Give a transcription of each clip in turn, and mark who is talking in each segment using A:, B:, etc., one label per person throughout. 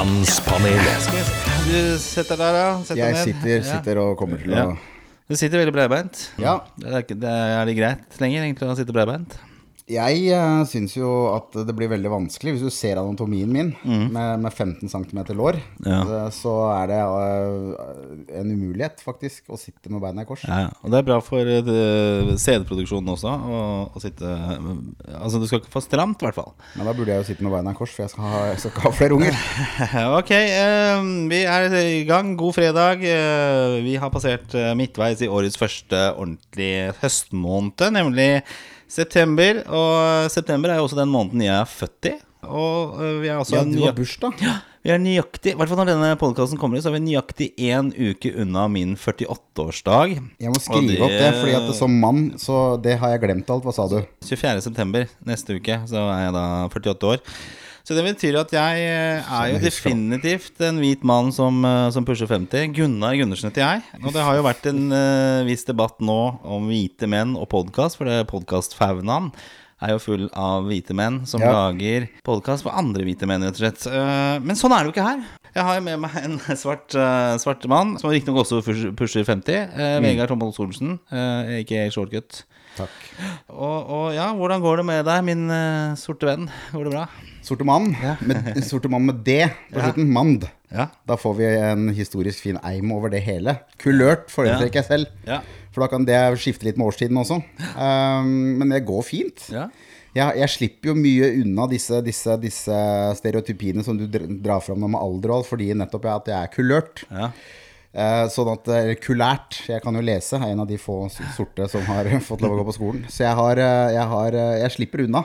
A: Mannspanelet.
B: Du sitter der, ja. Sett deg
C: Jeg
B: ned.
C: sitter, sitter og kommer til
B: Ja.
C: å
B: Du sitter veldig breibeint.
C: Ja.
B: Det er, ikke, det er det greit lenger egentlig å sitte breibeint?
C: Jeg uh, syns jo at det blir veldig vanskelig hvis du ser anatomien min med, med 15 cm lår.
B: Mm. Ja.
C: eh, Så er det uh, en umulighet, faktisk, å sitte med beina i kors.
B: Ja. Og det er bra for uh, CD-produksjonen også å, å sitte Altså, du skal ikke få stramt, i hvert fall.
C: Men da burde jeg jo sitte med beina i kors, for jeg skal, ha, jeg skal ikke ha flere unger.
B: ok, vi er i gang. God fredag. Vi har passert midtveis i årets første ordentlige høstmåned, nemlig september. Og september er jo også den måneden jeg er født i. Og eh, vi er også
C: Ja, du har bursdag.
B: Ja, Vi er nøyaktig, i hvert fall når denne podkasten kommer ut, så er vi nøyaktig én uke unna min 48-årsdag.
C: Jeg må skrive opp det, fordi at som mann, så det har jeg glemt alt. Hva sa du?
B: 24. september neste uke, så er jeg da 48 år. Så det betyr at jeg eh, er jo definitivt en hvit mann som, eh, som pusher 50. Gunnar Gundersen heter jeg. Og det har jo vært en uh, viss debatt nå om hvite menn og podkast, for det podkastfaunaen er jo full av hvite menn som
C: Ja.
B: lager podkast for andre hvite menn, rett og slett. Men sånn er det jo ikke her. Jeg har med meg en svart, svart mann, som riktignok også pusher- pusher 50. mm. Vegard Solsen, uh, ikke Shortcut.
C: Takk.
B: Og, og ja, hvordan går det med deg, min uh, sorte venn? Går det bra?
C: Sorte mann, med, sorte mann med D på slutten. Mand.
B: Ja.
C: Da får vi en historisk fin eim over det hele. Kulørt foretrekker jeg selv.
B: Ja.
C: For da kan det skifte litt med årstiden også. Um, men det går fint.
B: Ja.
C: Jeg, jeg slipper jo mye unna disse, disse, disse stereotypiene som du drar fram med alder og alt, fordi nettopp at jeg er kulørt.
B: Ja.
C: Eh, sånn at Kulært. Jeg kan jo lese. Jeg er en av de få sorte som har fått lov å gå på skolen. Så jeg har, eh, jeg har eh, Jeg slipper unna.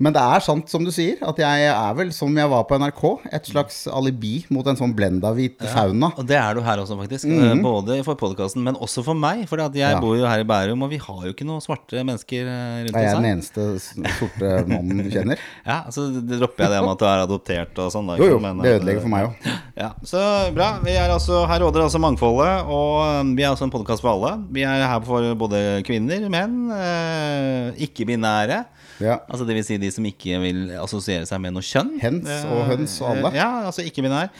C: Men det er sant som du sier, at jeg er vel, som jeg var på NRK, et slags alibi mot en sånn blenda-hvit fauna.
B: Og det er du her også, faktisk. Eh, Både for podkasten, men også for meg. For jeg
C: Ja.
B: bor jo her i Bærum, og vi har jo ikke noen svarte mennesker rundt
C: oss her. jeg
B: er
C: den eneste sorte mannen du kjenner?
B: Ja, det dropper jeg det med at du er adoptert og sånn. da,
C: Jo, jo.
B: men
C: Det ødelegger for meg òg.
B: Ja, så bra. Vi er altså, her råder altså mangfoldet, og um, vi er også en podkast for alle. Vi er her for både kvinner, menn, eh, ikke-binære.
C: Ja.
B: Altså det vil si de som ikke vil assosiere seg med noe kjønn.
C: Hens
B: Eh,
C: og høns og alle.
B: Ja, altså ikke-binær.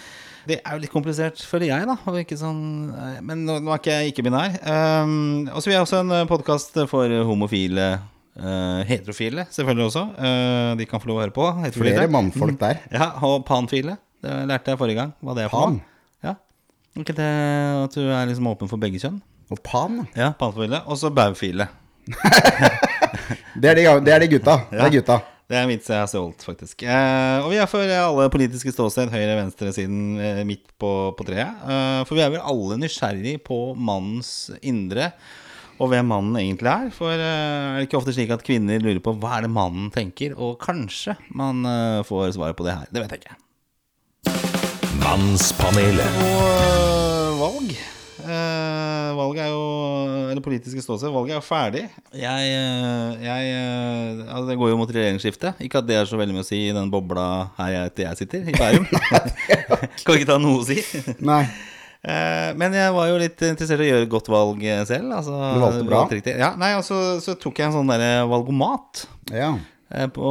B: Det er jo litt komplisert, føler jeg, da. Ikke sånn, eh, men nå, nå er ikke jeg ikke-binær. Um, og så vi jeg også en podkast for homofile. Uh, heterofile, selvfølgelig også. Uh, de kan få lov å høre på.
C: Flere mannfolk der.
B: Ja, og panfile. Det lærte jeg forrige gang. Hva det er for noe. Ja. Ikke det at du er liksom åpen for begge kjønn?
C: Og pan.
B: Ja, panfile. Og så baufile.
C: Det er de, det er de gutta. Det er gutta.
B: Det er en vits jeg har stjålet, faktisk. Eh, og vi er for alle politiske ståsted, høyre, venstre siden eh, midt på, på treet. Eh, for vi er vel alle nysgjerrig på mannens indre, og hvem mannen egentlig er. For eh, er det ikke ofte slik at kvinner lurer på hva er det mannen tenker? Og kanskje man eh, får svaret på det her. Det vet jeg ikke.
A: Mannspanelet.
B: Og øh, valg. Eh, valget er jo Eller politiske ståsted. Valget er jo ferdig. Jeg, øh, jeg øh, altså Det går jo mot regjeringsskifte. Ikke at det er så veldig mye å si i den bobla her jeg, jeg sitter, i Bærum. kan ikke ta noe å si.
C: Nei.
B: Eh, men jeg var jo litt interessert i å gjøre et godt valg eh, selv. Altså,
C: Du valgte bra.
B: valgte. Ja, nei, altså, så, så tok jeg en sånn der valgomat.
C: Ja.
B: Eh, På,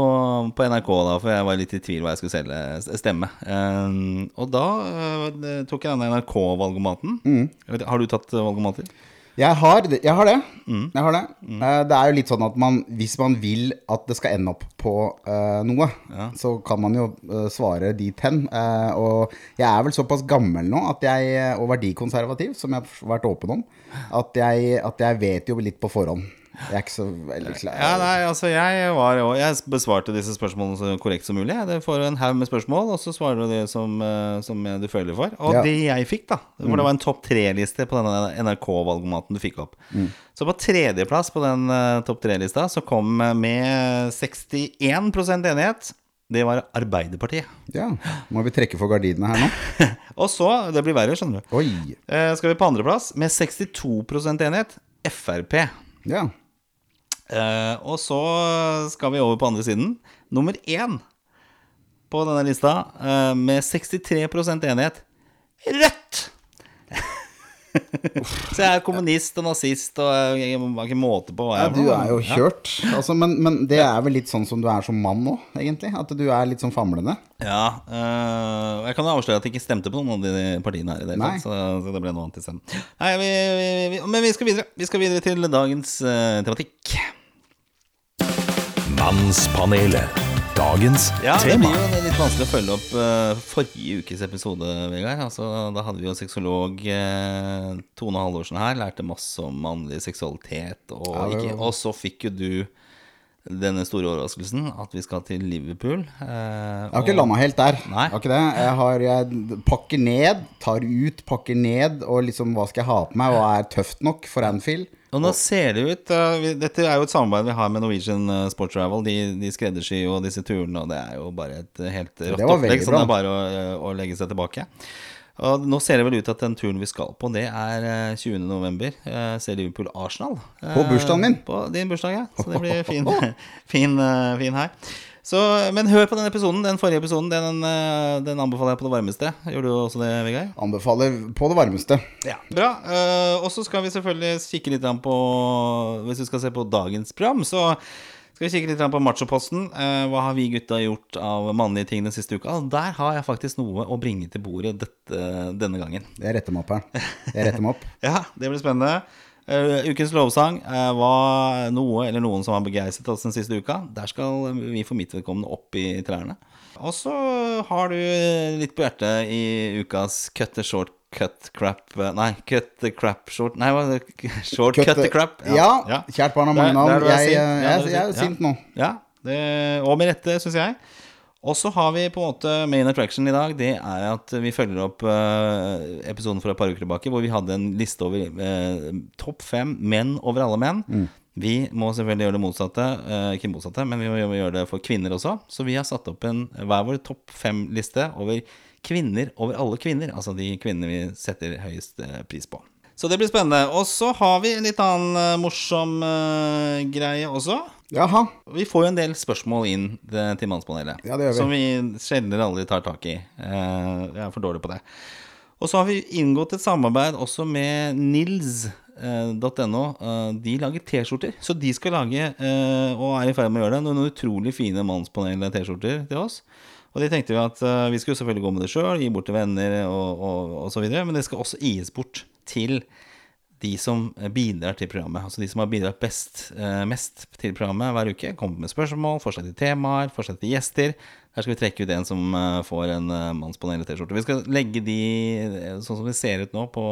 B: på NRK, da, for jeg var litt i tvil hva jeg skulle selge stemme. Eh, og da uh, tok jeg denne NRK-valgomaten. Mm. Har du tatt valgomater?
C: Jeg har. Jeg har det.
B: Mm.
C: Jeg har det. Eh, det er jo litt sånn at man, hvis man vil at det skal ende opp på uh, noe, så kan man jo uh, svare dit hen. Uh, og jeg er vel såpass gammel nå at jeg, og verdikonservativ, som jeg har vært åpen om, at jeg, at jeg vet jo litt på forhånd. Jeg er ikke så veldig klar.
B: Ja, nei, altså jeg var Jeg besvarte disse spørsmålene så korrekt som mulig. Du får en haug med spørsmål, og så svarer du det som, eh, som du føler for. Og
C: Ja.
B: det jeg fikk, da For det var en topp tre-liste på denne NRK-valgomaten du fikk opp. Så på tredjeplass på den eh, topp tre-lista så kom med 61% enighet. Det var Arbeiderpartiet.
C: Ja. Må vi trekke for gardinene her nå?
B: Og så, det blir verre, skjønner du.
C: Oi.
B: Eh, skal vi på andreplass med 62% enighet Frp.
C: Ja.
B: Eh, og så skal vi over på andre siden. Nummer én på denne lista, uh, med 63% enighet Rødt! Så jeg er kommunist og nazist, og jeg har ikke måte på hva jeg
C: du
B: Ja, du
C: er jo kjørt. Altså, men, men det er vel litt sånn som du er som mann nå, egentlig? At du er litt sånn famlende?
B: Ja, øh, jeg kan avsløre at jeg ikke stemte på noen av de partiene her i det så, så det ble noe annet isteden. Men vi skal videre. Vi skal videre til dagens øh, tematikk.
A: Mannspanelet. Dagens
B: Ja, det blir jo litt vanskelig å følge opp uh, forrige ukes episode, Vegard. Altså, da hadde vi jo sexolog uh, Tone Halvorsen her, lærte masse om mannlig seksualitet. Og,
C: Ja,
B: ikke, og så fikk jo du denne store overraskelsen at vi skal til Liverpool. Eh,
C: Jeg har ikke landa helt der.
B: Nei.
C: Jeg har ikke det. Jeg, har, jeg pakker ned, tar ut, pakker ned, og liksom hva skal jeg ha på meg, hva er tøft nok for Anfield?
B: Og nå ser det ut uh, Dette er jo et samarbeid vi har med Norwegian Sports Sport Travel. De, de skreddersyr jo disse turene, og det er jo bare et uh, helt rått opplegg. Så det er bare å, uh, å legge seg tilbake. Og nå ser det vel ut at den turen vi skal på, det er uh, 20. november. Uh, ser Liverpool-Arsenal.
C: På bursdagen min.
B: På din bursdag, ja. Så det blir fin, fin, fin her. Så, men hør på den episoden. Den forrige episoden den, uh, den anbefaler jeg på det varmeste. Gjør du også det, Vegard?
C: Anbefaler på det varmeste.
B: Ja, Bra. Eh, og så skal vi selvfølgelig kikke litt på Hvis vi skal se på dagens program, så skal vi kikke litt på Machoposten. Uh, hva har vi gutta gjort av mannlige ting den siste uka? Der har jeg faktisk noe å bringe til bordet dette, denne gangen.
C: Jeg retter meg opp her. Jeg retter meg opp.
B: Ja, det blir spennende. Eh, ukens lovsang uh, var noe eller noen som har begeistret oss den siste uka. Der skal vi for mitt vedkommende opp i trærne. Og så har du litt på hjertet i ukas cut the short cut crap eh, Nei, cut the crap short Nei, hva det? Short cut, the crap.
C: Ja, kjært barn har mange navn.
B: der du
C: Jeg, jeg, jeg, jeg er sint nå.
B: Ja, det, og med rette, syns jeg. Og så har vi på en måte main attraction i dag. Det er at vi følger opp eh, episoden for et par uker tilbake hvor vi hadde en liste over eh, topp fem menn over alle menn. Vi må selvfølgelig gjøre det motsatte. eh, ikke motsatte, men vi må gjøre- gjøre det for kvinner også. Så vi har satt opp en hver vår topp fem-liste over kvinner over alle kvinner. Altså de kvinnene vi setter høyest eh, pris på. Så det blir spennende. Og så har vi en litt annen eh, morsom eh, greie også.
C: Jaha.
B: Vi får jo en del spørsmål inn til Mannspanelet.
C: Ja, det gjør vi.
B: Som vi sjelden aldri tar tak i. Eh, Jeg er for dårlig på det. Og så har vi inngått et samarbeid også med nils.no. De lager T-skjorter. Så de skal lage, eh, og er i ferd med å gjøre det, noen utrolig fine Mannspanel-T-skjorter til oss. Og de tenkte vi at eh, vi skulle selvfølgelig gå med det sjøl, gi bort til venner og, og, og så videre. Men det skal også gis bort til de som bidrar til programmet. Altså de som har bidratt best, eh, mest til programmet hver uke. Kommer med spørsmål, forslag til temaer, forslag til gjester. Her skal vi trekke ut en som eh, får en Mannspanelet-T-skjorte. Vi skal legge de, eh, sånn som det ser ut nå, på,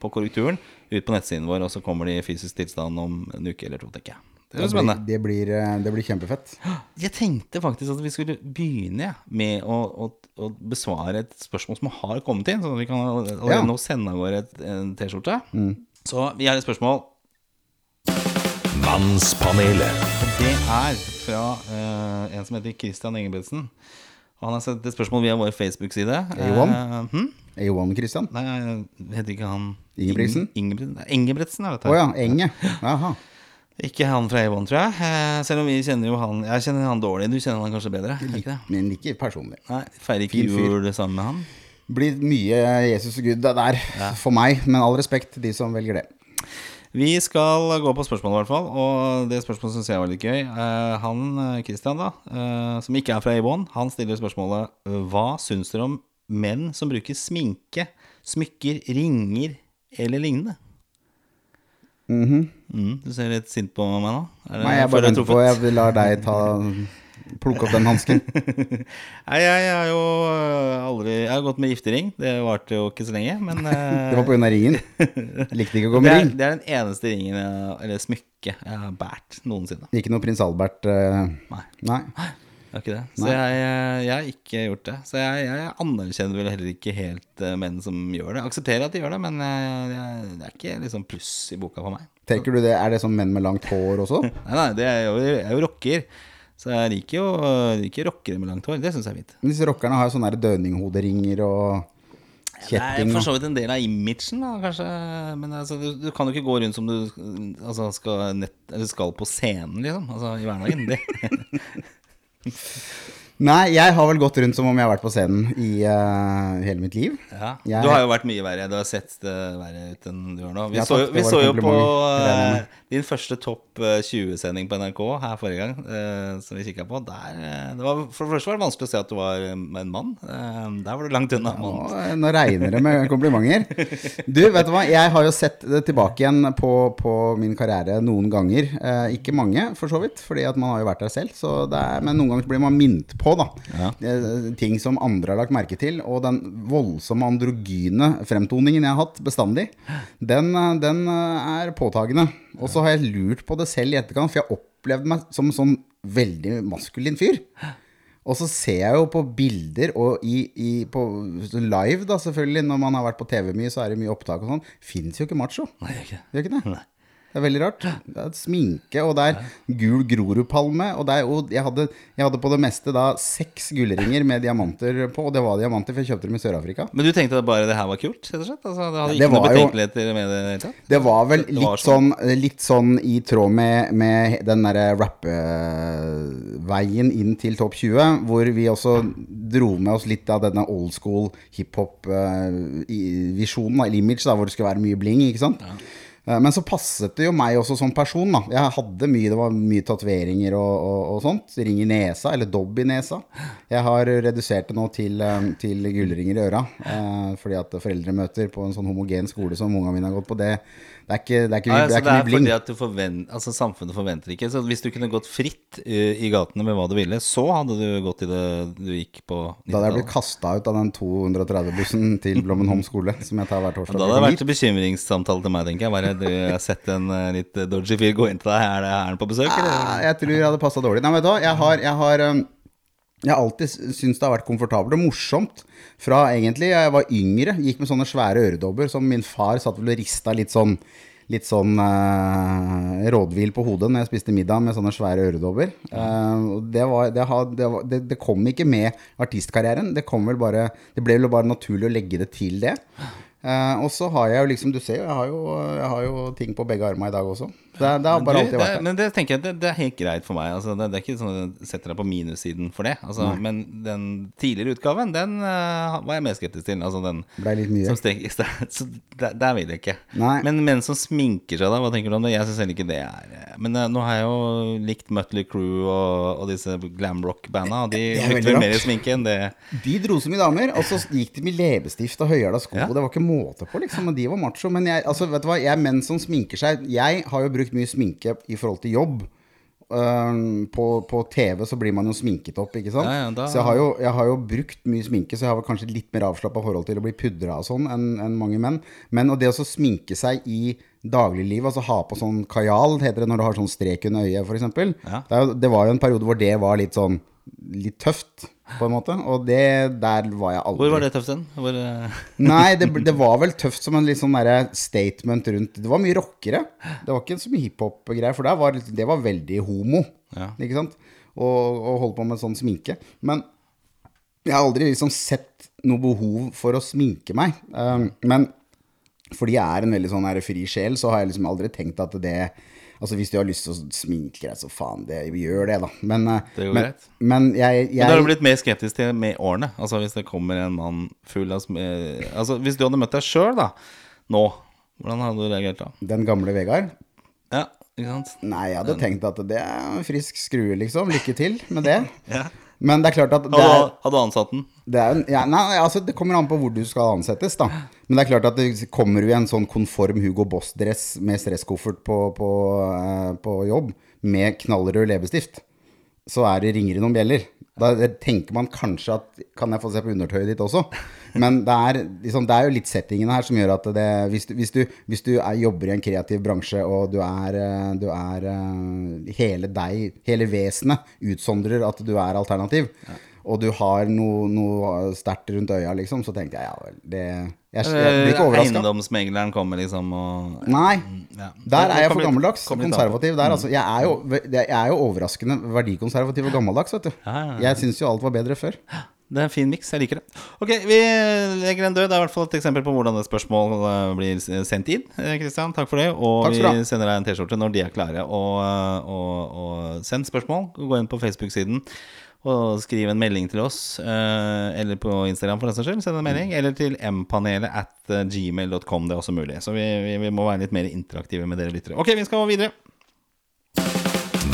B: på korrekturen, ut på nettsiden vår, og så kommer de i fysisk tilstand om en uke eller to, tenker jeg. Det blir spennende.
C: det, blir, eh, det blir kjempefett.
B: Jeg tenkte faktisk at vi skulle begynne med å, å, å besvare et spørsmål som har kommet inn, sånn at vi kan allerede
C: Ja.
B: nå sende av gårde en T-skjorte. Så vi har et spørsmål.
A: Mannspanelet.
B: Det er fra uh, en som heter Christian Engebretsen. Og han har sett et spørsmål via vår Facebook-side.
C: A1?
B: Eh, hm?
C: A1 Christian.
B: Nei, heter ikke han
C: Ingebrigtsen?
B: Ingebrigtsen er det Engebretsen, er
C: Å
B: oh,
C: ja, Enge. Aha.
B: Ikke han fra A1, tror jeg. Eh, selv om vi kjenner jo han Jeg kjenner han dårlig. Du kjenner han kanskje bedre? Ikke det?
C: Men ikke personlig.
B: Nei, Feirer ikke jul sammen med han?
C: Blir mye Jesus og Gud der for meg, men all respekt til de som velger det.
B: Vi skal gå på spørsmålet, i hvert fall. Og det spørsmålet syns jeg var litt gøy. Eh, han eh, Christian, da, eh, som ikke er fra A1, han stiller spørsmålet Hva syns dere om menn som bruker sminke, smykker, ringer eller lignende? mm, du ser litt sint på meg nå. Det-
C: Nei, jeg bare venter på? Jeg lar deg ta plukke opp den hansken.
B: Nei, jeg har jo øh, aldri Jeg har gått med giftering. Det varte jo ikke så lenge, men
C: Det var
B: øh,
C: pga. ringen. Likte ikke å gå med ring.
B: det er den eneste ringen jeg, eller smykket jeg har båret noensinne.
C: Ikke noe prins Albert Uh...
B: Nei.
C: Nei.
B: Det er ikke det. Så
C: Nei.
B: jeg, jeg, jeg har ikke gjort det. Så jeg, jeg anerkjenner vel heller ikke helt menn som gjør det. Aksepterer at de gjør det, men jeg, jeg, det er ikke liksom pluss i boka for meg.
C: Tenker du det, Er det sånn menn med langt hår også?
B: Nei, nei, det er jo, jeg er jo rocker. Så jeg liker jo liker rockere med langt hår. Det syns jeg er fint.
C: Men disse rockerne har jo sånne der dødninghoderinger Ja,
B: Det er for så vidt en del av imagen, da, kanskje. Men altså, du, du kan jo ikke gå rundt som du altså, skal, nett, eller skal på scenen, liksom. Altså, I hverdagen. Det.
C: Nei, jeg har vel gått rundt som om jeg har vært på scenen i uh, hele mitt liv.
B: Ja.
C: Jeg-
B: Du har jo vært mye verre. Du har sett det verre ut enn du gjør nå. Vi så, vi så jo på eh,
C: med.
B: din første topp eh, 20-sending på NRK her forrige gang, uh, som vi kikka på. Der, eh, det var, for det første var det vanskelig å se at du var eh, en mann. Eh, der var du langt unna
C: Nå, nå regner det med komplimenter. Du, vet du hva, jeg har jo sett det tilbake igjen på, på min karriere noen ganger. Eh, ikke mange, for så vidt, fordi at man har jo vært der selv. Så det er, men noen ganger blir man minnet på da.
B: Ja.
C: Eh, ting som andre har lagt merke til. Og den voldsomme androgyne fremtoningen jeg har hatt bestandig, den, eh, den eh, er påtagende. Og så har jeg lurt på det selv i etterkant, for jeg opplevde meg som en sånn veldig maskulin fyr. Og så ser jeg jo på bilder og i, i, på live, da selvfølgelig, når man har vært på TV mye, så er det mye opptak og sånn. Fins jo ikke macho.
B: Nei, det. Gjør ikke det? Nei.
C: Det er veldig rart. Det er sminke, og det er gul Grorudpalme. Og det er jo, jeg, hadde, jeg hadde på det meste da seks gullringer med diamanter på, og det var diamanter, for jeg kjøpte dem i Sør-Afrika.
B: Men du tenkte at bare det her var kult? rett og slett? Altså, det hadde ikke
C: det noen
B: betenkeligheter med det hele tatt?
C: Det var vel
B: litt, var
C: sånn, litt sånn i tråd med, med den derre rappeveien inn til topp 20, hvor vi også dro med oss litt av denne old school hiphop-visjonen, eller image, da, hvor det skulle være mye bling, ikke sant? Eh, Men så passet det jo meg også som person. da Jeg hadde mye, Det var mye tatoveringer og, og, og sånt. Ring i nesa, eller dobb i nesa. Jeg har redusert det nå til, eh, til gullringer i øra. Eh, fordi at foreldremøter på en sånn homogen skole som ungene mine har gått på, det, det er ikke, det er ikke,
B: Ja,
C: det
B: er
C: er
B: det
C: ikke
B: er fordi at forvent, altså, samfunnet forventer ikke. Så hvis du kunne gått fritt uh, i gatene med hva du ville, så hadde du gått i det du gikk på
C: Da hadde jeg blitt
B: 90-tallet.
C: kasta ut av den 230-bussen til Blommenholm skole, som jeg tar hver torsdag.
B: Da hadde det vært bekymringssamtale til meg, tenker jeg. Bare du har sett en eh, litt dodgy fyr gå inn til deg. Er det er han på besøk, eller?
C: jeg tror jeg hadde passa dårlig. Nei, vet du hva, jeg har, jeg har um, Jeg har alltid syntes det har vært komfortabelt og morsomt. Fra egentlig jeg var yngre, gikk med sånne svære øredobber som min far satt vel og rista litt sånn Litt sånn eh, rådvill på hodet når jeg spiste middag med sånne svære øredobber. Eh, det, var, det, had, det, var, det, kom ikke med artistkarrieren. Det, vel bare, det ble vel bare naturlig å legge det til det. Eh, og så har jeg jo liksom, du ser jeg har jo, jeg har jo ting på begge armene i dag også. Det, det har bare
B: Du,
C: alltid vært der.
B: men det tenker jeg det, det er helt greit for meg. Altså, det, det er ikke sånn at jeg setter deg på minussiden for det. Altså, men den tidligere utgaven, den uh, var jeg mer skeptisk til. Altså, den
C: Ble litt mye.
B: som stek, så der, der vil jeg ikke.
C: Nei.
B: Men menn som sminker seg, da, hva tenker du om det? Jeg syns heller ikke det er eh, Men uh, nå har jeg jo likt Mutley Crew og, og disse glam rock-banda, de brukte mer
C: i
B: sminke enn det.
C: De dro så mye damer, og så gikk de med leppestift og høyhæla sko.
B: Ja.
C: Det var ikke måte på, liksom. De var macho. Men jeg, altså, vet du hva, jeg menn som sminker seg. Jeg har jo brukt mye sminke i forhold til jobb. Um, på, på TV så blir man jo sminket opp, ikke sant.
B: Ja, ja, da-
C: Så jeg har, jo, jeg har jo brukt mye sminke, så jeg har kanskje litt mer avslappa forhold til å bli pudra og sånn enn en mange menn. Men det å sminke seg i dagliglivet, altså ha på sånn kajal, heter det når du har sånn strek under øyet, f.eks.
B: Ja.
C: Det, det var jo en periode hvor det var litt sånn litt tøft, på en måte. Og det, der var jeg aldri.
B: Hvor var det tøft hen? Hvor, eh,
C: Nei, det, det var vel tøft som en litt sånn statement rundt Det var mye rockere. Det var ikke så mye hiphop-greier, for var, det- det var veldig homo.
B: Ja.
C: Ikke sant? Og, og holde på med sånn sminke. Men jeg har aldri liksom sett noe behov for å sminke meg. Um, men fordi jeg er en veldig sånn fri sjel, så har jeg liksom aldri tenkt at det Altså Hvis du har lyst til å sminke deg, så faen, det, gjør det, da. Men, uh,
B: Det
C: men, men jeg, jeg
B: Men da har du blitt mer skeptisk til med årene. Altså Hvis det kommer en mann full av eh, Altså Hvis du hadde møtt deg sjøl, da, nå, hvordan hadde du reagert da?
C: Den gamle Vegard
B: Ja, ikke sant?
C: Nei, jeg hadde tenkt at det er frisk skrue, liksom. Lykke til med det.
B: Ja.
C: Men det er klart at det er,
B: hadde du ansatt den?
C: det er ja, Nei, altså det kommer an på hvor du skal ansettes, da. Men det er klart at det kommer du i en sånn konform Hugo Boss-dress med stresskoffert på, på, eh, på jobb, med knallrød leppestift, så er det ringer i noen bjeller. Da tenker man kanskje at Kan jeg få se på undertøyet ditt også? Men det er, liksom, det er jo litt settingen her som gjør at det Hvis du, hvis du, hvis du er, jobber i en kreativ bransje, og du er, eh, du er eh, Hele deg, hele vesenet, utsondrer at du er alternativ, og du har noe, noe sterkt rundt øya, liksom, så tenkte jeg ja vel det, Jeg, jeg blir ikke
B: Eh,
C: overraska.
B: Eiendomsmegleren kommer liksom og
C: Nei.
B: ja.
C: Der er jeg for gammeldags. Konservativ der, altså. Jeg er, jo, jeg er jo overraskende verdikonservativ og gammeldags, vet du. Jeg syns jo alt var bedre før.
B: Det er en fin miks, jeg liker det. Ok, vi legger den død. Det er i hvert fall et eksempel på hvordan et spørsmål eh, blir sendt inn. Kristian, takk for det. Og vi sender deg en T-skjorte når de er klare. Og, og, og send spørsmål. Gå inn på Facebook-siden Og skriv en melding til oss, eh, eller på Instagram for den saks skyld. Send en melding. Eller til mpanelet at eh, gmail.com. Det er også mulig. Så vi, vi, vi må være litt mer interaktive med dere lyttere. Ok, vi skal videre.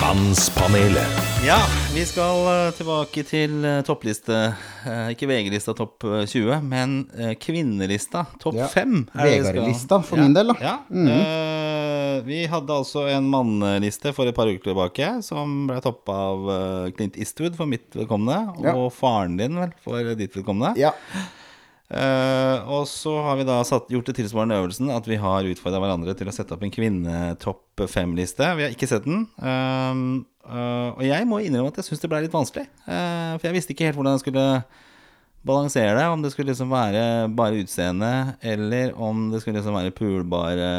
A: Mannspanelet.
B: Ja, vi skal eh, tilbake til eh, toppliste. Eh, ikke VG-lista topp eh, 20, men kvinnelista topp
C: Ja.
B: 5. er det vi skal-
C: Vegard-lista for min del, da.
B: Ja. Eh, vi hadde altså en manneliste for et par uker tilbake som ble toppa av Clint Eastwood for mitt vedkommende,
C: Ja.
B: og faren din vel for ditt vedkommende.
C: Ja.
B: Eh, og så har vi da satt, gjort det tilsvarende øvelsen at vi har utfordra hverandre til å sette opp en kvinnetopp fem-liste. Vi har ikke sett den. Uh, uh, og jeg må innrømme at jeg syns det ble litt vanskelig. Eh, for jeg visste ikke helt hvordan jeg skulle balansere det. Om det skulle liksom være bare utseende, eller om det skulle liksom være pulbare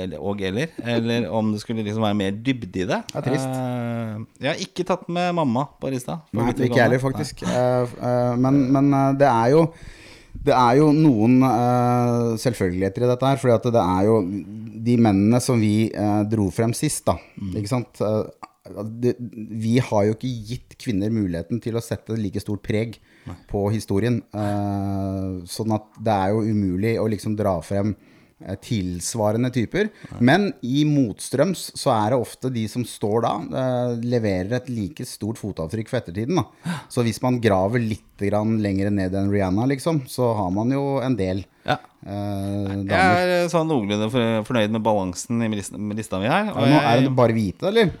B: eller, og eller. Eller om det skulle liksom være mer dybde i det.
C: Det er trist.
B: Uh, jeg har ikke tatt med mamma på lista.
C: Nei, ikke jeg heller, faktisk. Uh, uh, men men det er jo det er jo noen uh, selvfølgeligheter i dette her. For det er jo de mennene som vi uh, dro frem sist, da. Ikke sant? Uh, det, vi har jo ikke gitt kvinner muligheten til å sette like stort preg på historien. Sånn at det er jo umulig å liksom dra frem tilsvarende typer. Men i motstrøms så er det ofte de som står da, eh, leverer et like stort fotavtrykk for ettertiden. Da. Så hvis man graver litt grann lenger ned enn Rihanna, liksom, så har man jo en del
B: Ja.
C: eh,
B: Jeg er sånn noenlunde fornøyd med balansen i lista, lista mi her.
C: Er det, noe, er det bare hvite, eller?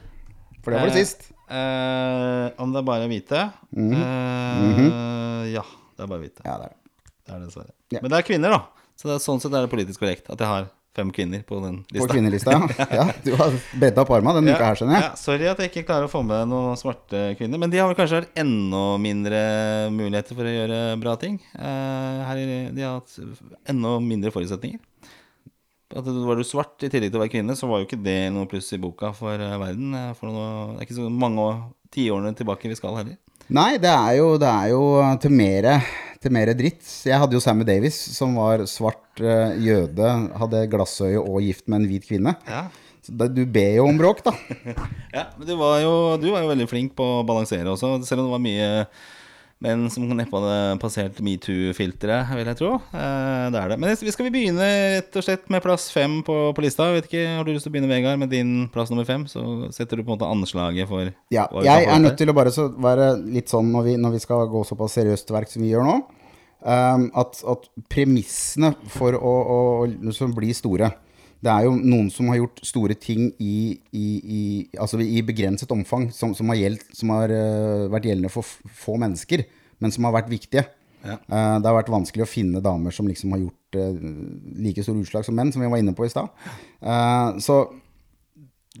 C: For det var det
B: Eh,
C: sist.
B: Eh, om det er bare hvite?
C: Mm.
B: Eh, Ja, det er bare hvite.
C: Ja, det er det.
B: Det er det.
C: Ja.
B: Men det er kvinner, da. Så det er, sånn sett er det politisk korrekt at jeg har fem kvinner på den lista.
C: På kvinnelista, ja. ja. Du har bredda opp arma denne uka her, skjønner jeg.
B: Ja, sorry at jeg ikke klarer å få med noen svarte kvinner. Men de har vel kanskje hatt enda mindre muligheter for å gjøre bra ting. Eh, her, de har hatt enda mindre forutsetninger. At du- Var du svart i tillegg til å være kvinne, så var jo ikke det noe pluss i boka for eh, verden. eh, For noe, det er ikke så mange år- tiårene tilbake vi skal heller.
C: Nei, det er jo, det er jo til mere, til mer dritt. Jeg hadde jo Sammy Davis, som var svart eh, jøde, hadde glassøye og gift med en hvit kvinne.
B: Ja.
C: Så det, du ber jo om bråk, da.
B: Ja, men du var, jo, du var jo veldig flink på å balansere også, selv om det var mye menn som neppe hadde passert metoo-filteret, vil jeg tro. Eh, det er det. Men vi skal vi begynne rett og slett med plass fem på, på lista? Jeg vet ikke, Har du lyst til å begynne, Vegard, med din plass nummer fem? Så setter du på en måte anslaget for
C: Ja, jeg er nødt til å bare så være litt sånn når vi, når vi skal gå såpass seriøst til verk som vi gjør nå, um, at, at premissene for å, å, å liksom bli store Det er jo noen som har gjort store ting i, i, i, altså i begrenset omfang, som, som har, gjeld, som har uh, vært gjeldende for få mennesker, men som har vært viktige.
B: Ja.
C: Uh, det har vært vanskelig å finne damer som liksom har gjort uh, like store utslag som menn, som vi var inne på i stad. Så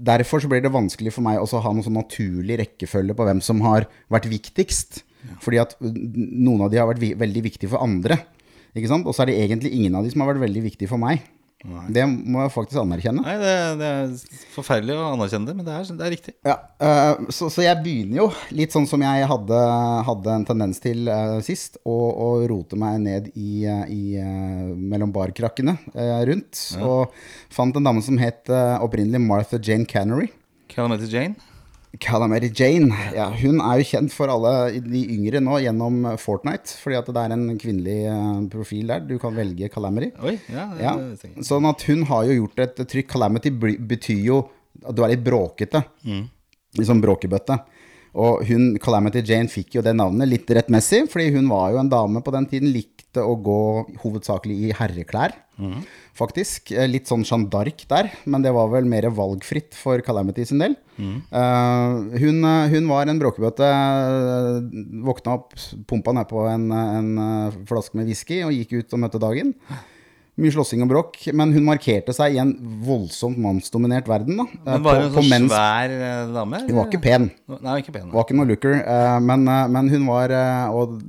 C: Derfor så blir det vanskelig for meg å ha noen sånn naturlig rekkefølge på hvem som har vært viktigst. Fordi at noen av de har vært veldig viktige for andre. Og så er det egentlig ingen av de som har vært veldig viktige for meg. Det må jeg faktisk anerkjenne.
B: Nei, det, det er forferdelig å anerkjenne det, men det er, det er riktig.
C: Ja, uh, så, så jeg begynner jo litt sånn som jeg hadde, hadde en tendens til uh, sist, å, å rote meg ned i, eh, i, uh, mellom barkrakkene rundt. Og fant en dame som het opprinnelig Martha Jane Cannery.
B: Calamity Jane.
C: Calamity Jane. Ja, hun er jo kjent for alle de yngre nå gjennom Fortnite, fordi at det er en kvinnelig eh, profil der. Du kan velge Calamity.
B: Oi, ja, det,
C: Ja,
B: det
C: sånn at hun har jo gjort et trykk. Calamity betyr jo at du er litt bråkete. Mm. Liksom bråkebøtte. Og hun, Calamity Jane fikk jo det navnet litt rettmessig, fordi hun var jo en dame på den tiden, likte å gå hovedsakelig i herreklær, faktisk. Eh, Litt sånn Jeanne d'Arc der, men det var vel mer valgfritt for Calamity sin del. Eh, hun, eh, hun var en bråkebøtte, våkna opp, pumpa nedpå en, en flaske med whisky og gikk ut og møtte dagen. Mye slåssing og bråk, men hun markerte seg i en voldsomt mannsdominert verden. da. Eh,
B: Men var hun sånn svær eh, dame?
C: Hun var ikke pen.
B: Nei, ikke pen.
C: Var ikke noe looker, eh, men, eh, men hun var eh, og,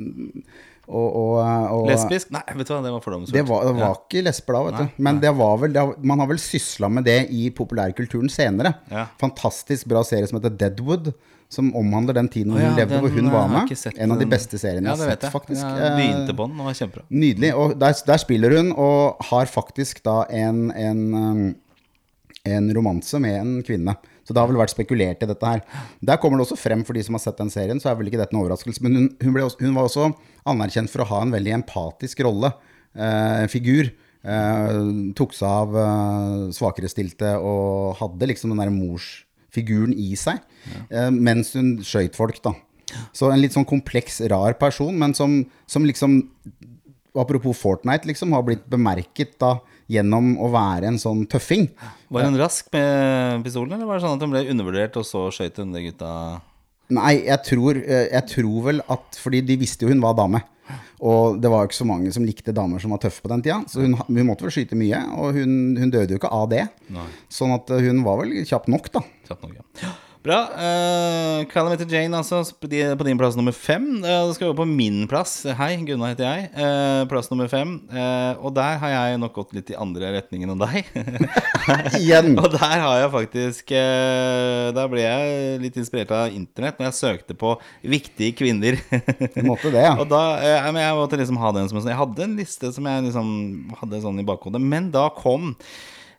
C: og, og, og
B: Lesbisk? Nei, vet du hva, det var fordomsfullt.
C: Det var, det var ikke lesber da, vet du. Men det var vel, det man har vel sysla med det i populærkulturen senere.
B: Ja.
C: Fantastisk bra serie som heter Deadwood. Som omhandler den tiden hun
B: ja,
C: levde, hvor hun
B: eh,
C: var med. En av de beste seriene
B: Ja,
C: jeg har sett,
B: jeg.
C: faktisk.
B: Jeg
C: Eh,
B: begynte på den, og var kjempebra.
C: Nydelig. Og der, der spiller hun, og har faktisk da en, en, um, en romanse med en kvinne. Så det har vel vært spekulert i dette her. Der kommer det også frem for de som har sett den serien, så er vel ikke dette en overraskelse. Men hun, hun, også, hun var også anerkjent for å ha en veldig empatisk rolle, eh, figur. Eh, tok seg av eh, svakerestilte og hadde liksom den der morsfiguren i seg. Eh, mens hun skøyt folk, da. Så en litt sånn kompleks, rar person, men som, som liksom Apropos Fortnite, liksom, har blitt bemerket da gjennom å være en sånn tøffing.
B: Var hun rask med pistolen, eller var det sånn at hun ble undervurdert, og så skøyt hun de gutta
C: Nei, jeg tror, eh, jeg tror vel at Fordi de visste jo hun var dame. Og det var jo ikke så mange som likte damer som var tøffe på den tida. Så hun, hun måtte vel skyte mye, og hun, hun døde jo ikke av det.
B: Nei.
C: Sånn at eh, hun var vel kjapp nok, da.
B: Kjapt nok, ja. Bra. Uh, Calamity Jane, altså, på din plass nummer fem. Uh, da skal vi over på min plass. Hei, Gunnar heter jeg. Uh, plass nummer fem. Uh, og der har jeg nok gått litt i andre retningen enn deg.
C: Igjen.
B: og der har jeg faktisk eh, Der ble jeg litt inspirert av internett når jeg søkte på 'viktige kvinner'.
C: Du måtte det, ja.
B: Og da, jeg, jeg måtte liksom ha den som en sånn Jeg hadde en liste som jeg liksom hadde sånn i bakhodet. Men da kom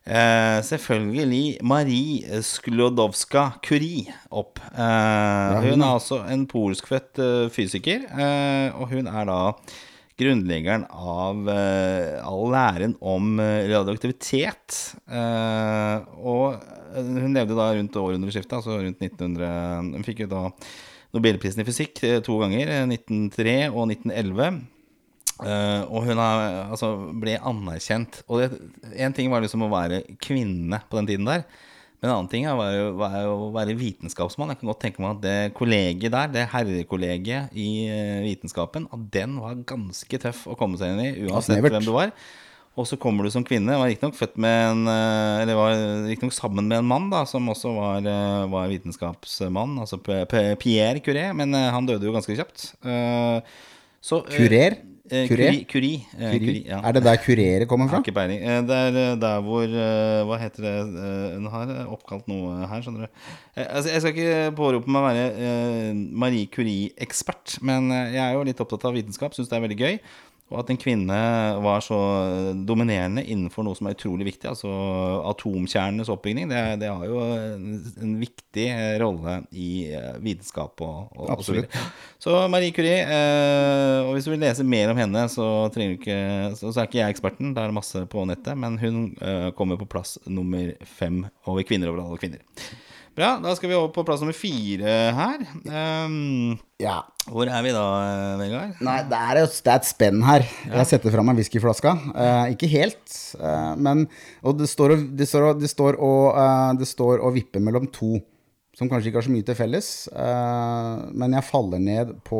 B: eh, selvfølgelig Marie Sklodowska-Curie opp. Eh,
C: hun,
B: er altså en polskfødt eh, fysiker, eh, og hun er da grunnleggeren av eh, all læren om eh, radioaktivitet. Eh, og hun levde da rundt århundreskiftet, altså rundt 1900 Hun fikk jo da Nobelprisen i fysikk to ganger, eh, 1903 og 1911. Eh, og hun er, altså, ble anerkjent. Og én ting var liksom å være kvinne på den tiden der. Men en annen ting er, var, jo, var å være vitenskapsmann. Jeg kan godt tenke meg at det kollegiet der, det herrekollegiet i eh, vitenskapen, at den var ganske tøff å komme seg inn i, uansett hvem du var. Og så kommer du som kvinne. Var riktignok født med en eh, Eller var riktignok sammen med en mann da som også var, var vitenskapsmann, altså Pierre Curé, men han døde jo ganske kjapt. Uh, Så,
C: Kurer?
B: Eh,
C: Curie?
B: Curie. Eh, Curie, ja.
C: Er det der kurere kommer fra?
B: ikke peiling. Eh, Det er eh, der hvor eh, Hva heter det Hun har oppkalt noe her, skjønner du. Altså, jeg skal ikke pårope meg å være Marie Curie-ekspert, men jeg er jo litt opptatt av vitenskap, syns det er veldig gøy. Og at en kvinne var så dominerende innenfor noe som er utrolig viktig, altså atomkjernenes oppbygning, det, det har jo en, en viktig eh, rolle i eh, vitenskap og, og, og så. Så Marie Curie, eh, og hvis du vil lese mer om henne, så, du ikke, så, så er ikke jeg eksperten. Det er masse på nettet. Men hun eh, kommer på plass nummer fem over kvinner over alle kvinner. Bra, da skal vi over på plass nummer fire her. Um,
C: Ja.
B: hvor er vi da, eh, Vegard?
C: Nei, det er, det er et spenn her. Jeg setter fra meg whiskyflaska. Uh, ikke helt, uh, men Og det står og, det står og, det står og, uh, det står og vipper mellom to som kanskje ikke har så mye til felles. eh, men jeg faller ned på,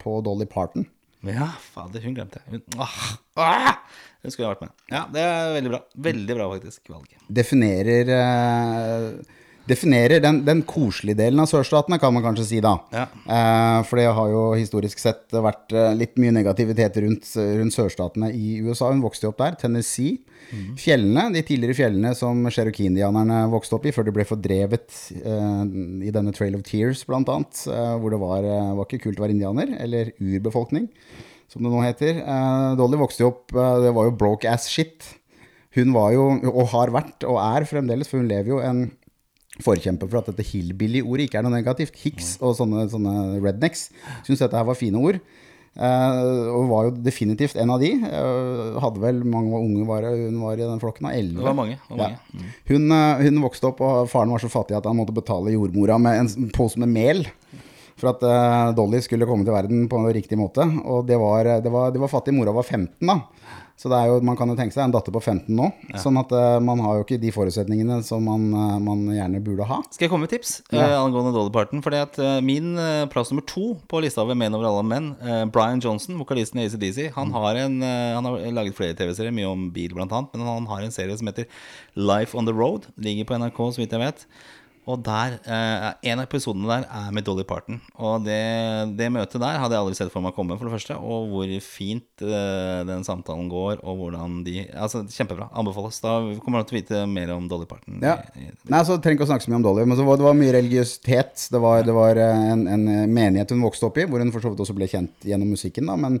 C: på Dolly Parton.
B: Ja, fader, hun glemte jeg. Hun, ah, ah, hun skulle vært med. Ja, det er veldig bra. Veldig bra, faktisk, valget.
C: Definerer eh, Definerer den, den koselige delen av sørstatene, kan man kanskje si, da.
B: Ja.
C: Eh, for det har jo historisk sett vært eh, litt mye negativitet rundt, rundt sørstatene i USA. Hun vokste jo opp der. Tennessee. Fjellene, de tidligere fjellene som cherokee-indianerne vokste opp i før de ble fordrevet eh, i denne Trail of Tears, blant annet. eh, hvor det var, eh, var ikke kult å være indianer, eller urbefolkning, som det nå heter. Eh, Dolly vokste jo opp Det var jo broke ass shit. Hun var jo, og har vært, og er fremdeles, for hun lever jo en forkjemper for at dette hillbilly-ordet ikke er noe negativt. Hicks og sånne, sånne rednecks syntes dette her var fine ord. Uh, og var jo definitivt en av de. Uh, hadde vel mange unge var hun var i den flokken av elleve.
B: Det var mange. Det var mange.
C: Ja. Hun, uh, hun vokste opp, og faren var så fattig at han måtte betale jordmora med en pose med mel. For at Dolly skulle komme til verden på en riktig måte. Og det var, det var, det var fattig. Mora var 15, da. Så det er jo, man kan jo tenke seg en datter på 15 nå. Sånn at uh, man har jo ikke de forutsetningene som man, uh, man gjerne burde ha.
B: Skal jeg komme med tips
C: Ja.
B: uh, angående Dolly Parton? Fordi at eh, Min eh, plass nummer to på lista over menn over alle menn, eh, Brian Johnson, vokalisten i ACDC, han, har en, eh, han har laget flere TV-serier, mye om bil blant annet, men han har en serie som heter Life on the Road. Ligger på NRK, så vidt jeg vet. Og der, eh, En av episodene der er med Dolly Parton. Og det, det møtet der hadde jeg aldri sett for meg komme, for det første. Og hvor fint eh, den samtalen går, og hvordan de Altså, Kjempebra. Anbefales. Da kommer du til å vite mer om Dolly Parton.
C: Ja. Nei, så trenger ikke å snakke så mye om Dolly, men så var, det var mye religiøsitet. Det var, det var eh, en, en menighet hun vokste opp i, hvor hun for så vidt også ble kjent gjennom musikken, da, men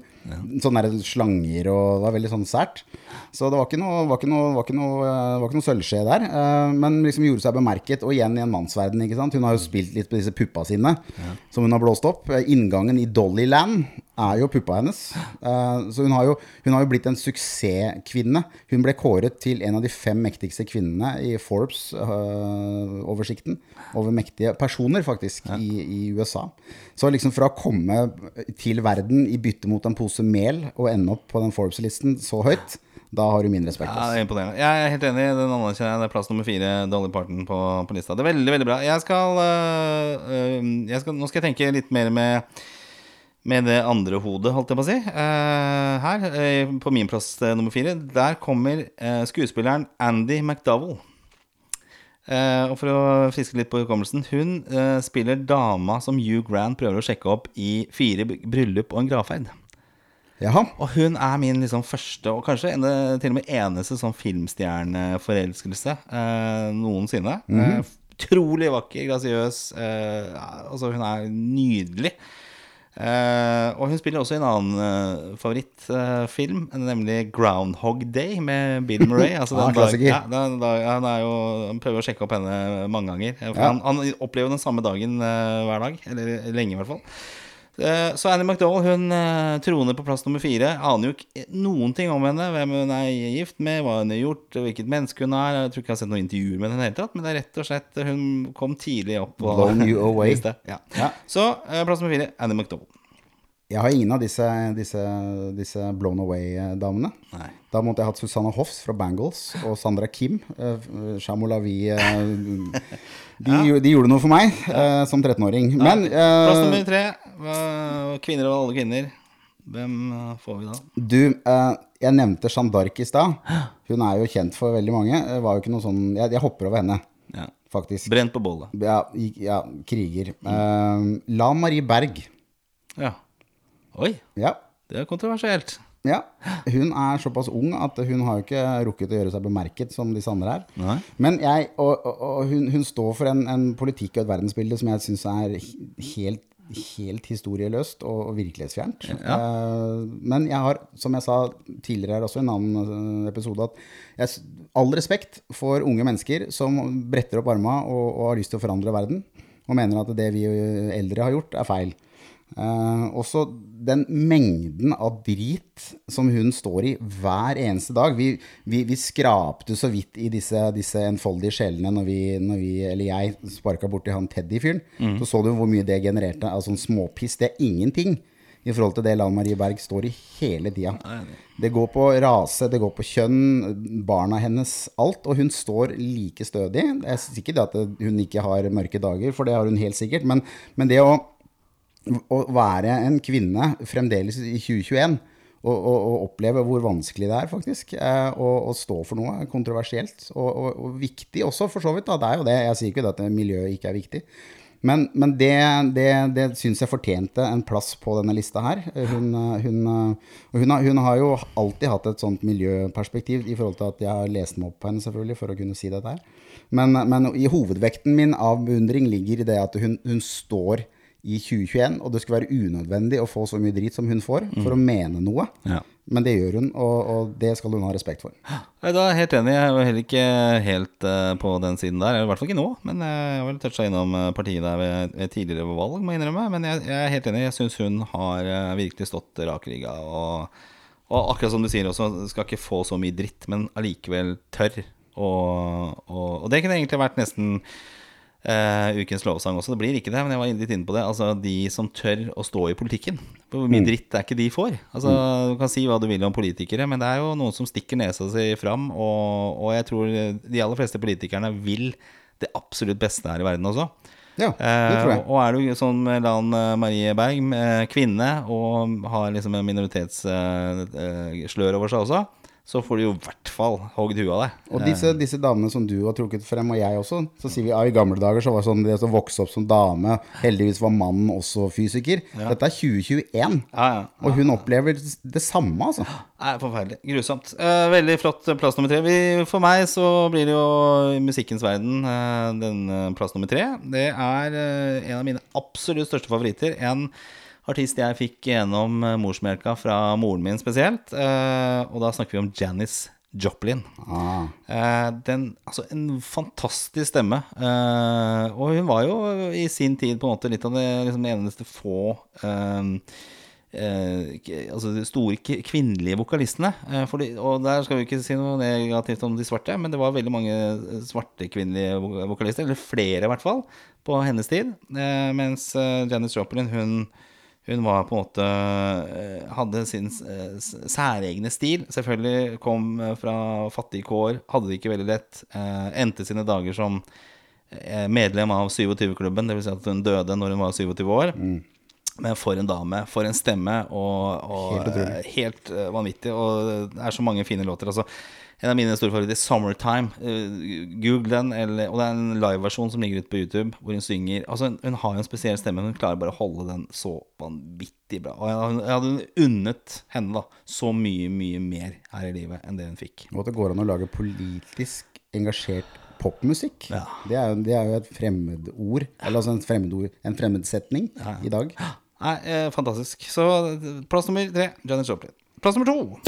C: sånne der slanger og Det var veldig sånn sært. Så det var ikke noe, var ikke noe, var ikke noe, var ikke noe sølvskje der. Men liksom gjorde seg bemerket, og igjen i en en mannsverden. ikke sant? Hun har jo spilt litt på disse puppa sine, som hun har blåst opp. Eh, Inngangen i Dollyland er jo puppa hennes. Eh, så hun har, jo, hun har jo blitt en suksesskvinne. Hun ble kåret til en av de fem mektigste kvinnene i Forbes-oversikten over mektige personer, faktisk, i, i USA. Så liksom fra å komme til verden i bytte mot en pose mel og ende opp på den Forbes-listen så høyt, da har du min respekt.
B: Ja, det er imponerende. Jeg er helt enig. Den anerkjenner jeg. Det er plass nummer fire, Dolly Parton, på, på lista. Det er veldig, veldig bra. Jeg skal, øh, øh, jeg skal Nå skal jeg tenke litt mer med med det andre hodet, holdt jeg på å si. Uh, her, uh, på min plass uh, nummer fire, der kommer skuespilleren Andy McDowell. Og for å friske litt på hukommelsen Hun spiller dama som Hugh Grant prøver å sjekke opp i Fire bryllup og en gravferd.
C: Jaha.
B: Og hun er min liksom første, og kanskje ene, til og med eneste sånn filmstjerneforelskelse eh, noensinne. eh, utrolig vakker, grasiøs. Eh, altså, hun er nydelig. Eh, og hun spiller også i en annen eh, favorittfilm, nemlig 'Groundhog Day' med Bill Murray. Altså,
C: Ah,
B: den dag-
C: klassiker.
B: ja, den dag- han, er jo, han prøver å sjekke opp henne mange ganger. Eh,
C: Ja.
B: han, han opplever den samme dagen eh, hver dag. Eller lenge, i hvert fall. Eh, Så Annie McDowell hun eh, troner på plass nummer fire. Aner jo ikke noen ting om henne. Hvem hun er gift med, hva hun har gjort, hvilket menneske hun er. Jeg tror ikke jeg har sett noen intervjuer med henne tatt. Men det er rett og slett hun kom tidlig opp. Og,
C: Blown you away.
B: Ja.
C: Ja.
B: Så eh, plass nummer fire, Annie McDowell.
C: Jeg har ingen av disse, disse, disse blown away-damene. Da måtte jeg hatt Susanne Hoffs fra Bangles og Sandra Kim. Uh, Shamolavi uh, de, gjorde- de gjorde noe for meg uh, som 13-åring. Men eh,
B: Plass nummer tre, kvinner og alle kvinner. Hvem eh, får vi da?
C: du, eh, jeg nevnte Jeanne d'Arc i stad. Hun er jo kjent for veldig mange. Var jo ikke noe sånn, jeg, jeg hopper over henne,
B: Ja.
C: faktisk.
B: Brent på bollet.
C: Ja, ja kriger. La Marie Berg.
B: Ja. Oi,
C: Ja.
B: det er kontroversielt.
C: Ja, Hun er såpass ung at hun har jo ikke rukket å gjøre seg bemerket som disse andre her.
B: Nei.
C: Men jeg, og, og, og hun, hun står for en, en politikk og et verdensbilde som jeg syns er helt, helt historieløst og, virkelighetsfjernt. Ja. men jeg har, som jeg sa tidligere også, i en annen eh, episode, at jeg, all respekt for unge mennesker som bretter opp arma og, og har lyst til å forandre verden, og mener at det vi eldre har gjort, er feil. Eh, også den mengden av drit som hun står i hver eneste dag. Vi, vi, vi skrapte så vidt i disse, disse enfoldige sjelene når vi, når vi eller jeg, sparka borti han Teddy-fyren. Så så du hvor mye det genererte av sånn småpiss. Det er ingenting i forhold til det Lan Marie Berg står i hele tida. Det går på rase, det går på kjønn, barna hennes, alt. Og hun står like stødig. Jeg er ikke at hun ikke har mørke dager, for det har hun helt sikkert. Men, men det å å være en kvinne fremdeles i 2021 og, og, og oppleve hvor vanskelig det er, faktisk, eh, å, stå for noe kontroversielt og, og, viktig også, for så vidt. Da. Det er jo det. Jeg sier ikke at miljøet ikke er viktig. Men, men det, det, det syns jeg fortjente en plass på denne lista her. Hun, hun, hun, hun har jo alltid hatt et sånt miljøperspektiv i forhold til at jeg har lest meg opp på henne, selvfølgelig, for å kunne si dette her. Men, men i hovedvekten min av beundring ligger i det at hun står i 2021, og det skulle være unødvendig å få så mye drit som hun får, for å mene noe.
B: Ja.
C: Men det gjør hun, og, og det skal hun ha respekt for.
B: Da er jeg helt enig. Jeg er jo heller ikke helt uh, på den siden der. I hvert fall ikke nå. Men eh, jeg har vel toucha innom eh, partiet der ved, ved tidligere valg, må jeg innrømme. Men jeg, jeg er helt enig. Jeg syns hun har uh, virkelig stått rakrygga. Og, og akkurat som du sier også, skal ikke få så mye dritt, men allikevel tørr. Og, og, og det kunne egentlig vært nesten eh, ukens lovsang også. Det blir ikke det, men jeg var litt inne på det. Altså De som tør å stå i politikken. Hvor mye dritt er ikke de får? Altså Du kan si hva du vil om politikere, men det er jo noen som stikker nesa si fram. Og, og jeg tror de aller fleste politikerne vil det absolutt beste her i verden også.
C: Ja, det tror jeg.
B: Uh, og er du sånn Lan eh, Marie Berg, eh, kvinne, og har liksom en minoritetsslør over seg også, så får du jo i hvert fall hogd huet av deg.
C: Og disse, disse damene som du har trukket frem, og jeg også, så sier vi ja, i gamle dager så var det sånn det som vokste opp som dame, heldigvis var mannen også fysiker. Dette er 2021,
B: Ja, ja.
C: og hun opplever det samme, altså.
B: Nei, forferdelig. Grusomt. Eh, veldig flott plass nummer tre. Vi, for meg så blir det jo i musikkens verden eh, den eh, plass nummer tre. Det er eh, en av mine absolutt største favoritter. En artist jeg fikk gjennom eh, morsmelka fra moren min spesielt. Eh, og da snakker vi om Janis Joplin.
C: Ah.
B: Eh, den, altså En fantastisk stemme. Eh, og hun var jo i sin tid på en måte litt av det liksom, eneste få eh, eh, altså de store kvinnelige vokalistene. Eh, fordi, og der skal vi ikke si noe negativt om de svarte, men det var veldig mange svarte kvinnelige vokalister, eller flere i hvert fall, på hennes tid. Eh, mens Janice Janis Joplin, hun hun var på en måte eh, Hadde sin eh, særegne stil. Selvfølgelig kom eh, fra fattige kår, hadde det ikke veldig lett. Endte sine dager som medlem av 27-klubben, dvs. Si at hun døde når hun var 27 år. Men for en dame, for en stemme, og, og
C: Helt
B: helt vanvittig. Og det er så mange fine låter. Altså, en av mine store favoritter, 'Summertime'. Eh, Google den. Eller, og det er en liveversjon som ligger ute på YouTube, hvor hun synger. Altså, hun, hun har jo en spesiell stemme, men hun klarer bare å holde den så vanvittig bra. Og jeg, jeg hadde unnet henne da så mye, mye mer her i livet enn det hun fikk.
C: Og at det går an å lage politisk engasjert popmusikk.
B: Ja.
C: Det, er jo, det er jo et fremmedord, eller altså en fremmedord, en fremmedsetning i dag.
B: Nei, eh, fantastisk. Så eh, plass nummer tre, Janet Joplin. Plass nummer to.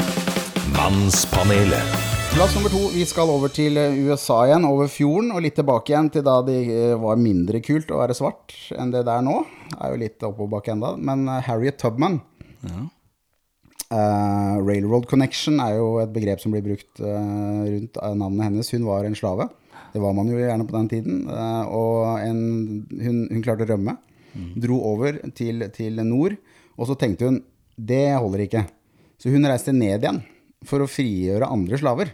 A: Mannspanelet.
C: Plass nummer to, vi skal over til eh, USA igjen, over fjorden, og litt tilbake igjen til da det eh, var mindre kult å være svart enn det det er nå. Er jo litt oppoverbakke enda, men eh, Harriet Tubman eh, Railroad Connection er jo et begrep som blir brukt uh, rundt navnet hennes. Hun var en slave. Det var man jo gjerne på den tiden. Uh, og en, hun, hun klarte å rømme. Dro over til, til nord, og så tenkte hun det holder ikke. Så hun reiste ned igjen for å frigjøre andre slaver.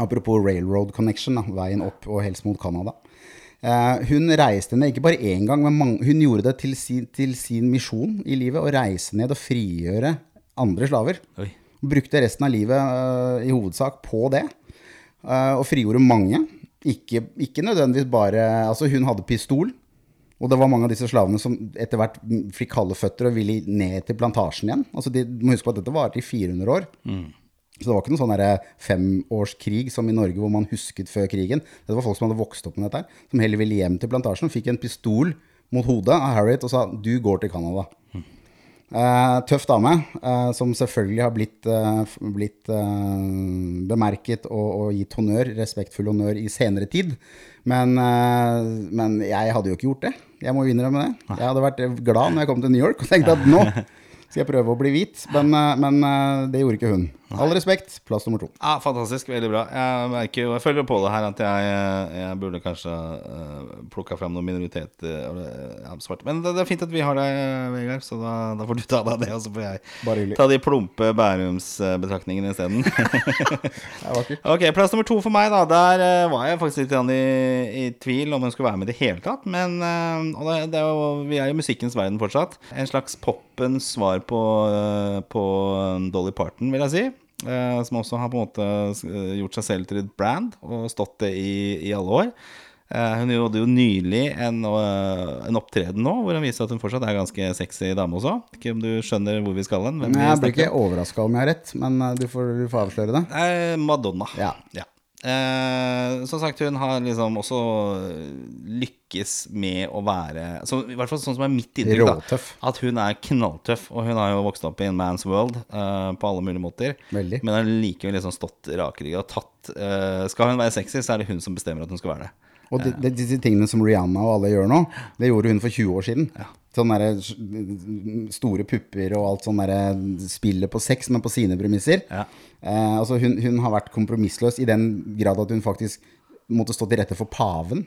C: Apropos railroad connection, da, veien opp og helst mot Canada. Eh, hun reiste ned ikke bare én gang, men mange, hun gjorde det til sin, til sin misjon i livet. Å reise ned og frigjøre andre slaver.
B: Oi.
C: Brukte resten av livet eh, i hovedsak på det. eh, og frigjorde mange. Ikke, ikke nødvendigvis bare Altså, hun hadde pistol. Og det var mange av disse slavene som etter hvert fikk kalde føtter og ville ned til plantasjen igjen. Altså, de, må huske på at dette varte i 400 år. Så det var ikke noen sånn derre femårskrig som i Norge hvor man husket før krigen. Det var folk som hadde vokst opp med dette, her, som heller ville hjem til plantasjen. Fikk en pistol mot hodet av Harriet og sa 'du går til Canada'. Eh, tøff dame, eh, som selvfølgelig har blitt, eh, blitt eh, bemerket og, og gitt honnør, respektfull honnør, i senere tid. Men, eh, men jeg hadde jo ikke gjort det. Jeg må innrømme det. Jeg hadde vært glad når jeg kom til New York og tenkte at nå skal jeg prøve å bli hvit. Men, eh, men eh, det gjorde ikke hun. All respekt, plass nummer to.
B: Ja, Fantastisk. Veldig bra. Jeg merker jeg føler på det her at jeg, jeg burde kanskje uh, plukka fram noen minoriteter Uh. Men det, det er fint at vi har deg, Vegard, så da, da får du ta deg av det. Og så får jeg ta de plumpe Bærums-betraktningene isteden. Ok, plass nummer to for meg, da. Der uh, var jeg faktisk litt i, i tvil om hun skulle være med i det hele tatt. Men uh, det, det er jo, vi er jo musikkens verden fortsatt. En slags poppens svar på, eh, på Dolly Parton, vil jeg si. Eh, som også har på en måte eh, gjort seg selv til et brand og stått det i, i alle år. Eh, hun hadde jo nylig en, en opptreden nå hvor hun viser at hun fortsatt er ganske sexy dame også. Ikke om du skjønner hvor vi skal hen?
C: Jeg blir ikke overraska om jeg har rett, men du får, du får avsløre det.
B: Madonna.
C: Ja.
B: Eh, som sagt, hun har liksom også lykkes med å være så, I hvert fall sånn som er mitt inntrykk. da. At hun er knalltøff. Og hun har jo vokst opp i en man's world eh, på alle mulige måter.
C: Veldig.
B: Men har likevel liksom stått rakrygga og tatt eh, Skal hun være sexy, så er det hun som bestemmer at hun skal være det.
C: Og de, de, disse tingene som Rihanna og alle gjør nå, det gjorde hun for 20 år siden. Sånne der store pupper og alt sånn derre spillet på sex, men på sine premisser.
B: Ja.
C: Eh, altså hun, hun har vært kompromissløs i den grad at hun faktisk måtte stå til rette for paven.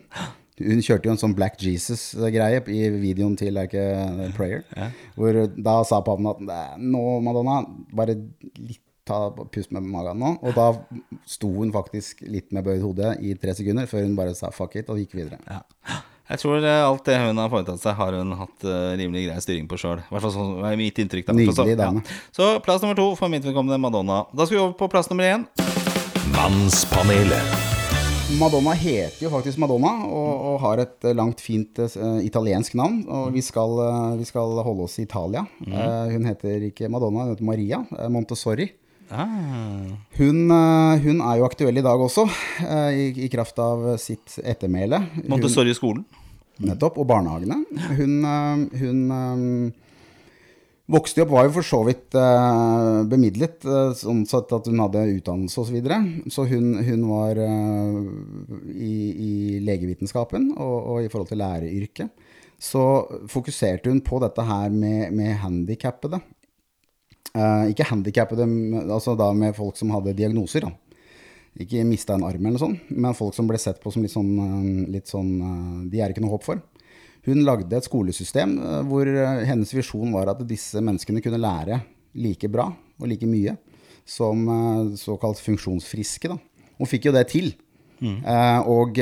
C: Hun kjørte jo en sånn Black Jesus-greie i videoen til Like a Prayer. Hvor da sa paven at nå, Madonna, bare litt ta pust med magen nå. Og da sto hun faktisk litt med bøyd hode i tre sekunder, før hun bare sa fuck it og gikk videre.
B: Ja. Jeg tror eh, alt det hun har foretatt seg, har hun hatt eh, rimelig grei styring på sjøl. I hvert fall sånn er mitt inntrykk. da
C: Nydelig
B: så,
C: Ja.
B: så plass nummer to for mitt vedkommende Madonna. Da skal vi over på plass nummer én.
A: Mannspanelet.
C: Madonna heter jo faktisk Madonna, og, og har et eh, langt, fint uh, italiensk navn. Og vi skal, uh, vi skal holde oss i Italia. Eh, hun heter ikke Madonna, hun heter Maria Montessori.
B: Ah.
C: Hun, eh, hun er jo aktuell i dag også, eh, i, i kraft av sitt ettermæle.
B: Montessori-skolen.
C: Nettopp. Og barnehagene. Hun, øh, hun, Vokste opp var jo for så vidt eh, bemidlet, eh, sånn sett at hun hadde utdannelse osv. Så, videre. så hun, hun var eh, i, i legevitenskapen og, og, i forhold til læreryrket. Så fokuserte hun på dette her med, med handikappede. Eh, ikke handikappede, altså da med folk som hadde diagnoser. da. Ikke mista en arm eller sånn, men folk som ble sett på som litt sånn, eh, litt sånn eh, De er ikke noe håp for. Hun lagde et skolesystem hvor hennes visjon var at disse menneskene kunne lære like bra og like mye som såkalt funksjonsfriske. Da. Hun fikk jo det til. Mm. og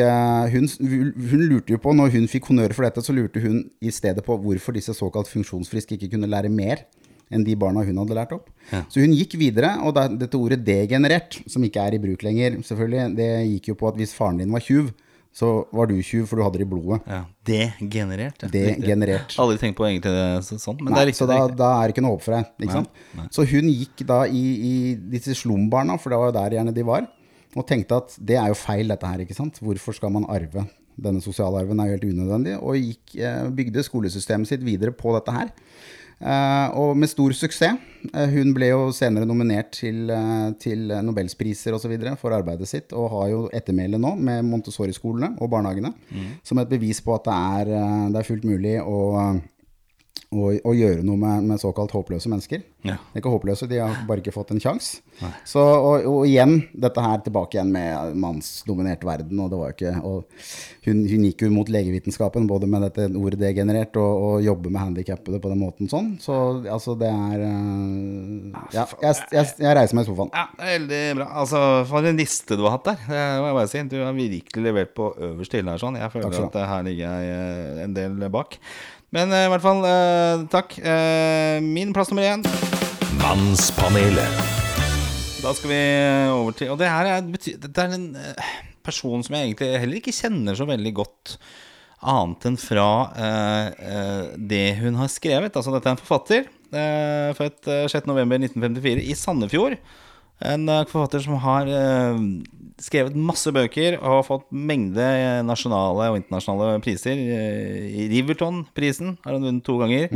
C: hun, hun lurte jo på, når hun fikk honnør for dette, så lurte hun i stedet på hvorfor disse såkalt funksjonsfriske ikke kunne lære mer enn de barna hun hadde lært opp. Så hun gikk videre, og da, dette ordet degenerert, som ikke er i bruk lenger, selvfølgelig, det gikk jo på at hvis faren din var tjuv, så var du tjuv, for du hadde det i blodet.
B: Ja, Degenerert. ja.
C: Degenerert.
B: Aldri tenkt på egentlig det sånn, men
C: Nei,
B: det er riktig.
C: så da, da er det ikke noe håp for deg. Ikke sant?
B: nei.
C: Så hun gikk da i, i disse slumbarna, for det var jo der gjerne de var, og tenkte at det er jo feil dette her, ikke sant? Hvorfor skal man arve? Denne sosiale arven er jo helt unødvendig, og gikk, eh, bygde skolesystemet sitt videre på dette her. Eh, og med stor suksess. Eh, hun ble jo senere nominert til, eh, til Nobelspriser osv. for arbeidet sitt, og har jo ettermæle nå med Montessori-skolene og barnehagene, som et bevis på at det er, det er fullt mulig å, å, å gjøre noe med, med såkalt håpløse mennesker.
B: Ja.
C: De er ikke håpløse, de har bare ikke fått en sjanse. Så, og, og igjen, dette her tilbake igjen med mannsdominert verden. Og det var jo ikke, og hun, hun gikk jo mot legevitenskapen, både med dette ordet degenerert og, og jobbe med handikappede på den måten sånn. Så altså, det er uh, Ja, jeg, jeg, jeg reiser meg i sofaen.
B: Ja, det veldig bra. Altså, For en liste du har hatt der. Det må jeg bare si. Du har virkelig levert på øverste hylle her. sånn. Jeg føler at her ligger jeg eh, en del bak. Men eh, i hvert fall, eh, takk. Eh, min plass nummer én.
A: Mannspanelet.
B: Da skal vi over til Og det her er, det er en person som jeg egentlig heller ikke kjenner så veldig godt. Annet enn fra eh, det hun har skrevet. Altså, dette er en forfatter. Eh, født eh, 6.11.1954 i Sandefjord. En eh, forfatter som har eh, skrevet masse bøker og har fått mengde eh, nasjonale og internasjonale priser. Riverton-prisen har hun vunnet to ganger.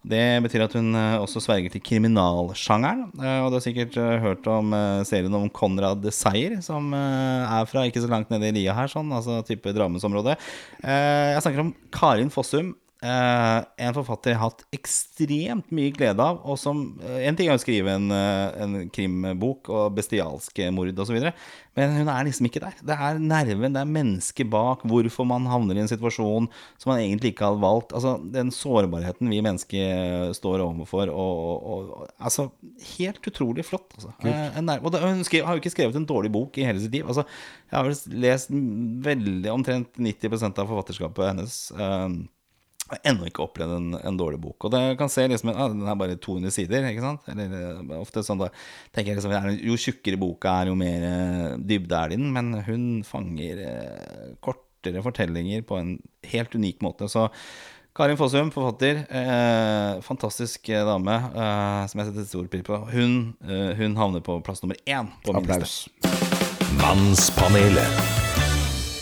B: Det betyr at hun også sverger til kriminalsjangeren. Og du har sikkert hørt om serien om Konrad Seier, som er fra ikke så langt nede i lia her, sånn, altså type Drammensområde. Eh, jeg snakker om Karin Fossum. Eh, en forfatter jeg har hatt ekstremt mye glede av. Og som, uh, En ting er å skrive en, uh, en krimbok og bestialske mord osv., men hun er liksom ikke der. Det er nerven, det er mennesket bak, hvorfor man havner i en situasjon som man egentlig ikke hadde valgt. Altså Den sårbarheten vi mennesker står overfor. Og, og, og, altså Helt utrolig flott. Altså. Og det, hun skrev, har jo ikke skrevet en dårlig bok i hele sitt liv. Altså, jeg har vel lest veldig omtrent 90% av forfatterskapet hennes. Eh, jeg har ennå ikke opplevd en, en dårlig bok. Og det kan se liksom ah, Den er bare 200 sider, ikke sant? Eller eh, ofte sånn da tenker jeg liksom Jo tjukkere boka er, jo mer eh, dybde er det i den. Men hun fanger eh, kortere fortellinger på en helt unik måte. Så Karin Fossum, forfatter. Eh, fantastisk eh, dame eh, som jeg setter stor pris på. Hun, hun havner på plass nummer én på min liste.
C: Applaus.
A: Mannspanelet.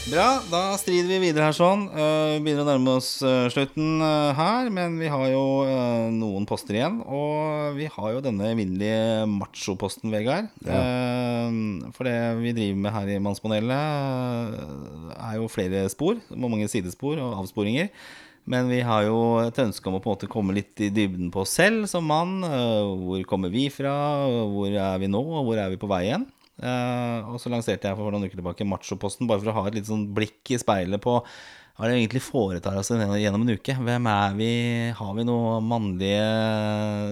B: Bra, da strider vi videre her sånn. Eh, Vi begynner å nærme oss eh, slutten eh, her, men vi har jo noen poster igjen. Og vi har jo denne evinnelige machoposten, Vegard. Ja. For det vi driver med her i Mannspanelet, er jo flere spor. Mange sidespor og avsporinger. Men vi har jo et ønske om å på en måte komme litt i dybden på oss selv som mann. Hvor kommer vi fra? Hvor er vi nå? Og hvor er vi på vei igjen? Eh, og så lanserte jeg for noen uker tilbake Machoposten, bare for å ha et litt sånn blikk i speilet på hva det egentlig foretar oss gjennom en uke? Hvem er vi? Har vi noe mannlige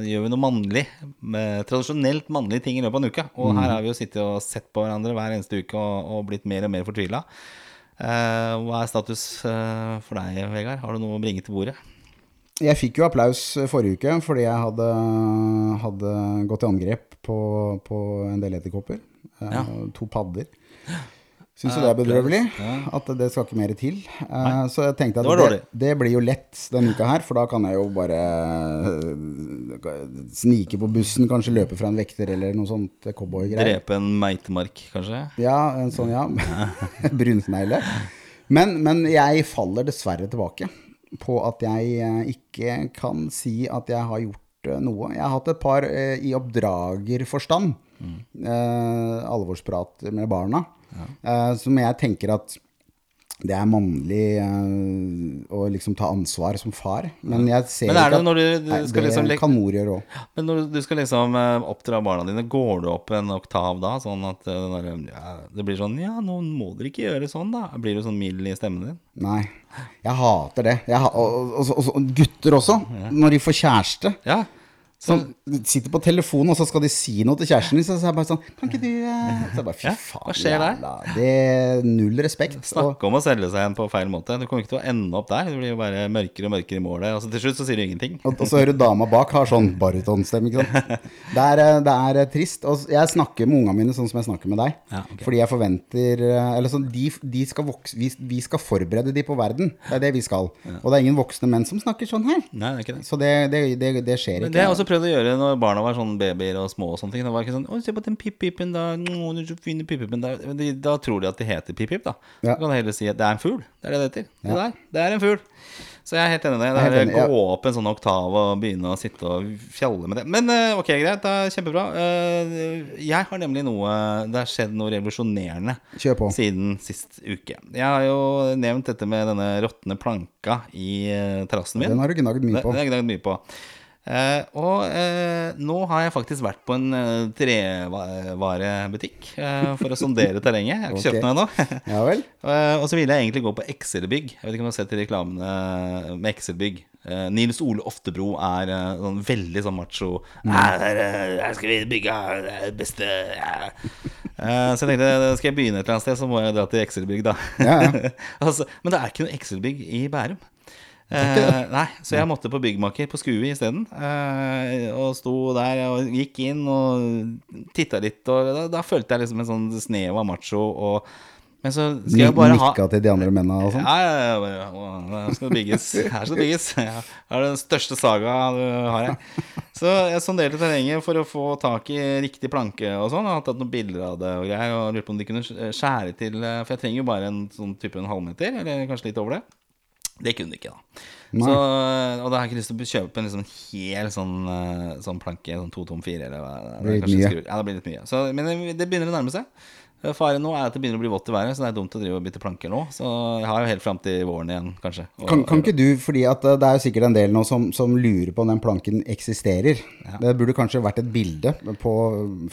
B: Gjør vi noe mannlig? Med tradisjonelt mannlige ting i løpet av en uke? Og her har vi jo sittet og sett på hverandre hver eneste uke og, og blitt mer og mer fortvila. hva er status uh, for deg, Vegard? Har du noe å bringe til bordet?
C: Jeg fikk jo applaus forrige uke fordi jeg hadde, hadde gått til angrep på, på en del edderkopper. Eh,
B: Ja.
C: To padder. Syns jo det er bedrøvelig. At det skal ikke mer til. Nei. så jeg tenkte at
B: Det
C: det, det blir jo lett denne uka her, for da kan jeg jo bare eh, snike på bussen, kanskje løpe fra en vekter eller noe sånt cowboygreier.
B: Drepe en meitemark, kanskje?
C: Ja, en sånn, ja. Brunsnegle. Men, men jeg faller dessverre tilbake på at jeg eh, ikke kan si at jeg har gjort eh, noe. Jeg har hatt et par eh, i oppdragerforstand. Eh, alvorsprat med barna. Eh, som jeg tenker at det er mannlig eh, å liksom ta ansvar som far. Men jeg ser
B: Men er det
C: ikke at
B: du- du
C: Nei,
B: skal
C: det
B: liksom
C: kan mor gjøre òg.
B: Men når du skal liksom eh, oppdra barna dine, går du opp en oktav da? Sånn at eh, den ja, det blir sånn Ja, nå må dere ikke gjøre sånn, da. Blir du sånn mild i stemmen din?
C: Nei. Jeg hater det. Jeg og, og, og, og gutter også. Når de får kjæreste.
B: Ja.
C: Sånn, de sitter på telefonen, og så skal de si noe til kjæresten din. Så er jeg bare sånn Kan ikke du eh?» Så jeg bare, Fy
B: Ja,
C: faen.
B: hva skjer der?
C: Det er null respekt.
B: Snakke om å selge seg igjen på feil måte. Du kommer ikke til å ende opp der. Det blir jo bare mørkere og mørkere i målet. Og så til slutt så sier du ingenting.
C: og, og så hører du dama bak har sånn barytonstemme. Ikke sant? Det er, eh, det er eh, trist. Og jeg snakker med ungene mine sånn som jeg snakker med deg.
B: Ja, okay.
C: Fordi jeg forventer Eller sånn, de, de skal vokse vi, vi skal forberede de på verden. Det er det vi skal. Og det er ingen voksne menn som snakker sånn her.
B: Nei, det det.
C: Så det, det, det, det skjer ikke.
B: Det også prøvd å gjøre når barna var sånn babyer og små og sånne ting. Det var ikke sånn 'Å, se på den pip-pipen, da. Å, den er så fine pip-pipen der.' De, da tror de at det heter pip-pip, da.
C: Ja.
B: Så kan du heller si at det er en fugl. Det er det det heter. Det der, det er en fugl. Så jeg er helt enig i det. Det er
C: enig, ja.
B: gå opp en sånn oktav og begynne å sitte og fjalle med det. Men eh, ok, greit. Det er kjempebra. Eh, Jeg har nemlig noe Det har skjedd noe revolusjonerende siden sist uke. Jeg har jo nevnt dette med denne råtne planka i eh, terrassen min.
C: Den har du gnagd mye
B: på.
C: på.
B: den har jeg gnagd mye på. Eh, og eh, nå har jeg faktisk vært på en uh, trevarebutikk for å sondere terrenget. Jeg har ikke
C: okay.
B: kjøpt noe ennå.
C: Ja vel?
B: Eh, og så ville jeg egentlig gå på Excel-bygg. Jeg vet ikke om du har sett reklamene med Excel-bygg. Nils Ole Oftebro er sånn veldig sånn macho. Her, eh, her skal vi bygge det beste. Så jeg tenkte skal jeg begynne et eller annet sted, så må jeg dra til Excel-bygg, da.
C: Ja, ja.
B: altså, men det er ikke noe Excel-bygg i Bærum. Eh, nei, så jeg måtte på byggmaker på Skue isteden. Eh, og sto der og gikk inn og titta litt, og da, da følte jeg liksom en sånn snev av macho. Og, men så skal jeg bare ha
C: Nikka til de andre mennene og sånn?
B: ja, ja, ja, bare, Her skal det bygges. Her skal det bygges. Ja, det er den største saga du har her. Så jeg sonderte terrenget for å få tak i riktig planke og sånn. Jeg har tatt noen bilder av det og greier. Og lurte på om de kunne skjære til eh, For jeg trenger jo bare en sånn type en halvmeter, eller kanskje litt over det. Det kunne de ikke, da. Så, og da har jeg ikke lyst til å kjøpe en liksom hel sånn, eh, sånn planke, sånn to tom fire, eller hva det
C: blir litt mye.
B: Ja, det blir litt mye. Så, men det- det begynner å nærme seg. Faren nå er at det begynner å bli vått i været, så det er dumt å drive og bytte planker nå. Så jeg har jo helt fram til våren igjen, kanskje.
C: Kan, kan ikke du, fordi at eh, det er jo sikkert en del nå som, som lurer på om den planken eksisterer. Det burde kanskje vært et bilde på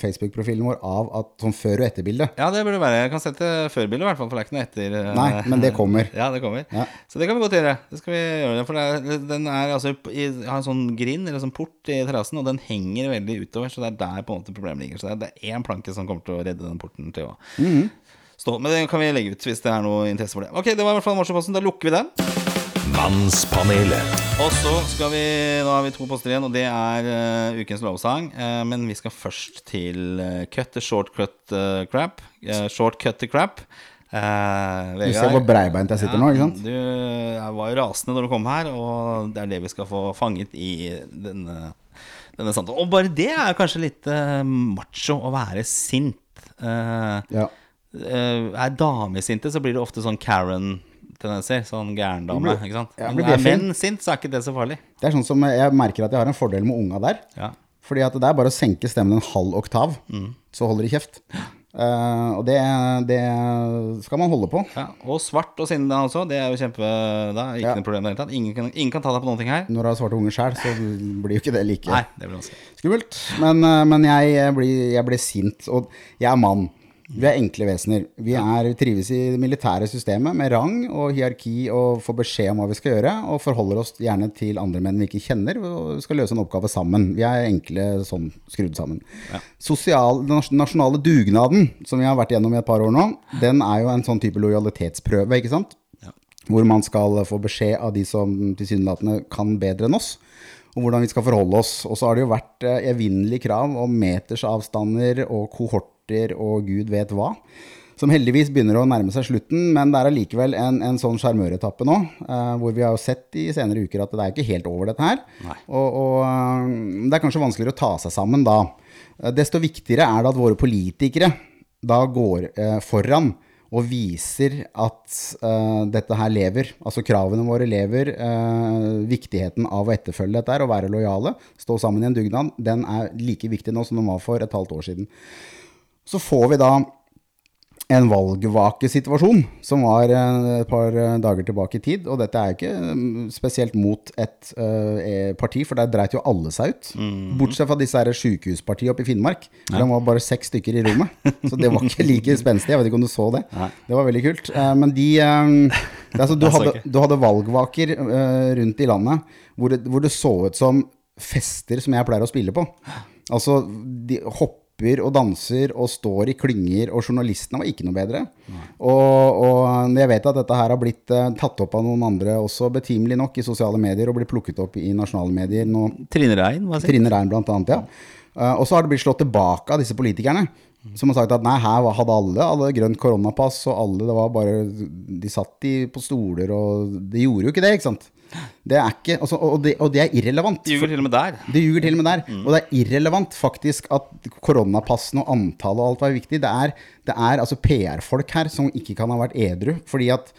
C: Facebook-profilen vår av at, sånn før- og etterbilde.
B: Ja, det burde være. Jeg kan sette før-bildet, i hvert fall, for det er ikke noe etter. eh,
C: Nei, men det kommer.
B: Ja, det kommer.
C: Ja.
B: Så det kan vi godt gjøre. Det skal vi gjøre, for det den er altså i, har en sånn grind, eller sånn port i terrassen, og den henger veldig utover, så det er der på en måte problemet ligger. Så det er én planke som kommer til å redde den porten til å
C: Mhm.
B: stå. Men det kan vi legge ut hvis det er noe interesse for det. Ok, det var i hvert fall Morsøposten. Da lukker vi den.
A: Mannspanelet.
B: Og så skal vi Nå har vi to poster igjen, og det er uh, ukens lovsang. Uh, men vi skal først til uh, cut the short cut eh, crap. Eh, short cut the crap. Uh,
C: Du ser hvor breibeint jeg sitter nå, ikke sant?
B: Du jeg var jo rasende når du kom her, og det er det vi skal få fanget i denne, denne samtalen. Og bare det er kanskje litt uh, macho å være sint. Eh,
C: Ja.
B: eh, er damesinte, så blir det ofte sånn Karen-tendenser. Sånn gæren dame. Ikke sant?
C: ja,
B: Men er menn sint, så er ikke det så farlig.
C: Det er sånn som jeg merker at jeg har en fordel med unga der.
B: Ja.
C: Fordi at det er bare å senke stemmen en halv oktav,
B: Mm.
C: så holder de kjeft. Eh, og det, det skal man holde på.
B: Ja, og svart og sinne også, det er jo kjempe Det er ikke
C: Ja.
B: noe problem i det hele tatt. Ingen kan, ingen kan ta deg på noen ting her.
C: Når du har svarte unger sjøl, så blir jo ikke det like
B: Nei, det blir
C: skummelt. Men, eh, men jeg, blir, jeg blir sint, og jeg er mann. Vi er enkle vesener. Vi er, trives i det militære systemet med rang og hierarki og får beskjed om hva vi skal gjøre, og forholder oss gjerne til andre menn vi ikke kjenner, og skal løse en oppgave sammen. Vi er enkle sånn skrudd sammen. Sosial, den nasjonale dugnaden, som vi har vært gjennom i et par år nå, den er jo en sånn type lojalitetsprøve, ikke sant? Hvor man skal få beskjed av de som tilsynelatende kan bedre enn oss, og hvordan vi skal forholde oss. Og så har det jo vært eh, evinnelige krav om metersavstander og kohorter og gud vet hva. Som heldigvis begynner å nærme seg slutten, men det er allikevel en, en sånn sjarmøretappe nå. eh, hvor vi har jo sett i senere uker at det er ikke helt over dette her. Og, og eh, det er kanskje vanskeligere å ta seg sammen da. Eh, Desto viktigere er det at våre politikere da går eh, foran og viser at uh, dette her lever. Altså kravene våre lever. Uh, viktigheten av å etterfølge dette her og være lojale, stå sammen i en dugnad, den er like viktig nå som den var for et halvt år siden. Så får vi da en valgvakesituasjon som var eh, et par eh, dager tilbake i tid. Og dette er jo ikke mm, spesielt mot et uh, parti, for der dreit jo alle seg ut. Bortsett fra disse her sykehuspartiene oppe i Finnmark. For De var bare seks stykker i rommet. Så det var ikke like spenstig. Jeg vet ikke om du så det. Det var veldig kult. Uh, men de er altså, du, hadde, du hadde valgvaker uh, rundt i landet hvor det, hvor det så ut som fester som jeg pleier å spille på. Altså, de hopper og danser og står i klynger, og journalistene var ikke noe bedre. Og, og jeg vet at dette her har blitt uh, tatt opp av noen andre også betimelig nok i sosiale medier, og blir plukket opp i nasjonale medier nå.
B: Trine Rein, hva sier
C: Trine Rein blant annet, ja. Uh, og så har det blitt slått tilbake av disse politikerne. Som har sagt at nei, her hadde alle, alle grønt koronapass, og alle, det var bare De satt i, på stoler, og det gjorde jo ikke det, ikke sant. Det er ikke, altså, og, det, og det er irrelevant.
B: Ljuger til og med der.
C: Det ljuger til og med der. Og det er irrelevant faktisk at koronapassene og antallet og alt var viktig. Det er, det er altså PR-folk her som ikke kan ha vært edru. Fordi at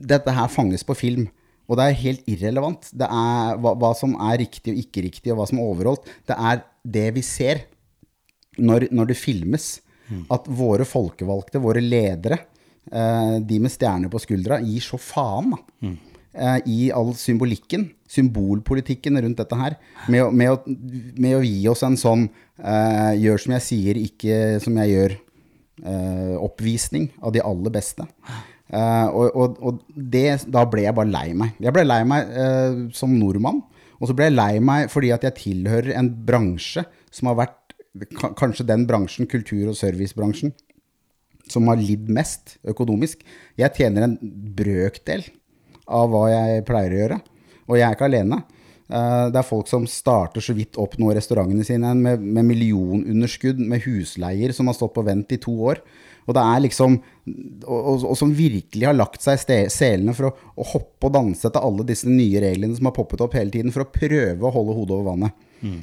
C: dette her fanges på film. Og det er helt irrelevant. Det er hva, hva som er riktig og ikke riktig, og hva som er overholdt. Det er det vi ser når, når det filmes. At våre folkevalgte, våre ledere, eh, de med stjerner på skuldra, gir så faen. da eh, i all symbolikken, symbolpolitikken rundt dette her, med, å- med, å, med å gi oss en sånn uh, gjør som jeg sier, ikke som jeg gjør, eh, av de aller beste. Uh, og og, og det, da ble jeg bare lei meg. Jeg ble lei meg eh, som nordmann, og så ble jeg lei meg fordi at jeg tilhører en bransje som har vært kanskje den bransjen, kultur- og servicebransjen, som har lidd mest økonomisk. Jeg tjener en brøkdel av hva jeg pleier å gjøre. Og jeg er ikke alene. Eh, Det er folk som starter så vidt opp nå restaurantene sine med, med millionunderskudd, med husleier som har stått på vent i to år. Og det er liksom Og, og, som virkelig har lagt seg i selene for å, å hoppe og danse etter alle disse nye reglene som har poppet opp hele tiden, for å prøve å holde hodet over vannet.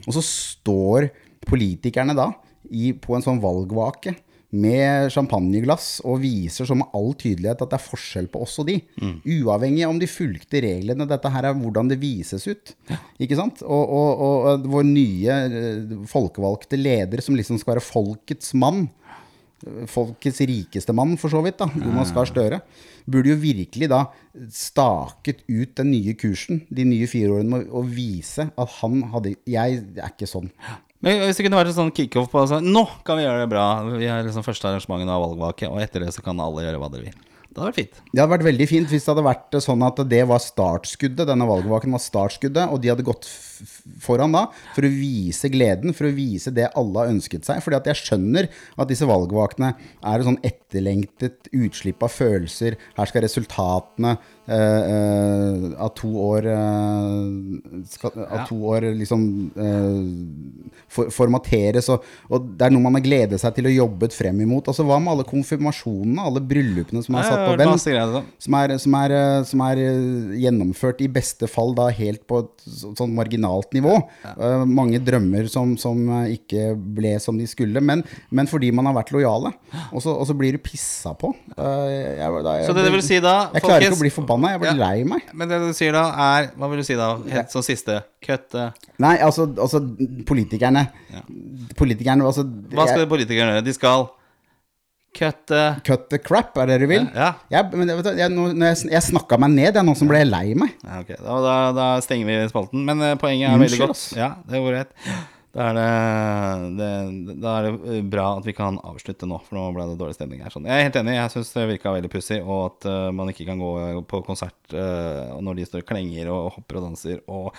C: Og så står politikerne da i, på en sånn valgvake med champagneglass og viser så med all tydelighet at det er forskjell på oss og de. Uavhengig om de fulgte reglene. Dette her er hvordan det vises ut. Ikke sant? Og, og, og vår nye eh, folkevalgte leder, som liksom skal være folkets mann, folkets rikeste mann, for så vidt, da, Jonas Gahr Støre, burde jo virkelig da staket ut den nye kursen de nye fire årene å vise at han hadde Jeg er ikke sånn.
B: Men hvis det kunne vært en sånn kickoff på altså, Nå kan vi gjøre det bra. Vi har liksom første arrangementet av valgvake, og etter det så kan alle gjøre hva dere vil. Det hadde vært fint.
C: Det hadde vært veldig fint hvis det hadde vært sånn at det var startskuddet, denne valgvaken var startskuddet, og de hadde gått foran da for å vise gleden, for å vise det alle har ønsket seg. Fordi at jeg skjønner at disse valgvakene er et sånn etterlengtet utslipp av følelser. Her skal resultatene eh, eh, av to år eh, skal, Av to år liksom eh, for, formateres, og, og det er noe man har gledet seg til å jobbet frem imot. Altså Hva med alle konfirmasjonene, alle bryllupene som er satt på vent? som er, som, er, som er gjennomført i beste fall da helt på et sånn marginalt nivå. Eh, mange drømmer som, som ikke ble som de skulle, men, men fordi man har vært lojale. Og så, blir du pissa på. Eh, jeg, da, jeg,
B: Så det vil si da
C: Jeg klarer ikke
B: folkens-
C: å bli forbanna, jeg blir
B: Ja.
C: lei meg.
B: Men det du sier da, er Hva vil du si da? Helt sånn siste eh,
C: Nei, altså, altså politikerne Politikerne altså,
B: Hva skal politikerne gjøre? De skal cut the...
C: Cut the crap, er det du vil?
B: Ja.
C: Jeg, men, vet du, jeg, jeg, jeg snakka meg ned, jeg, nå som ble lei meg.
B: Ja, ok, da, da, da stenger vi spalten. Men uh, poenget er veldig godt.
C: ass.
B: Ja, det går greit. Da er det, det, da er det eh, bra at vi kan avslutte nå, for nå ble det dårlig stemning her. Sånn. Jeg er helt enig, jeg syns det virka veldig pussig, og at uh, man ikke kan gå på konsert uh, når de står og klenger og hopper og danser, og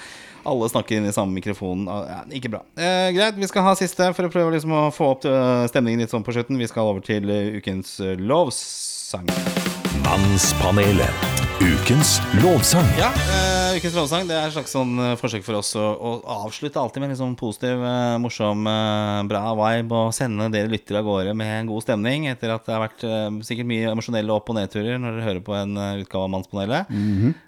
B: alle snakker inn i samme mikrofonen. Uh, Ja, ikke bra. Eh, greit, vi skal ha siste for å prøve liksom å få opp eh, stemningen litt sånn på slutten. Vi skal over til eh, ukens eh, lovsang.
A: Mannspanelet. Ukens lovsang.
B: Ja, eh, eh, ukens lovsang Det er et slags sånn eh, forsøk for oss å, å avslutte alltid med en sånn positiv, uh, morsom, uh, bra vibe. Og sende dere lyttere av gårde med en god stemning etter at det har vært sikkert mye emosjonelle opp- og nedturer når dere hører på en utgave av Mannspanelet. Eh,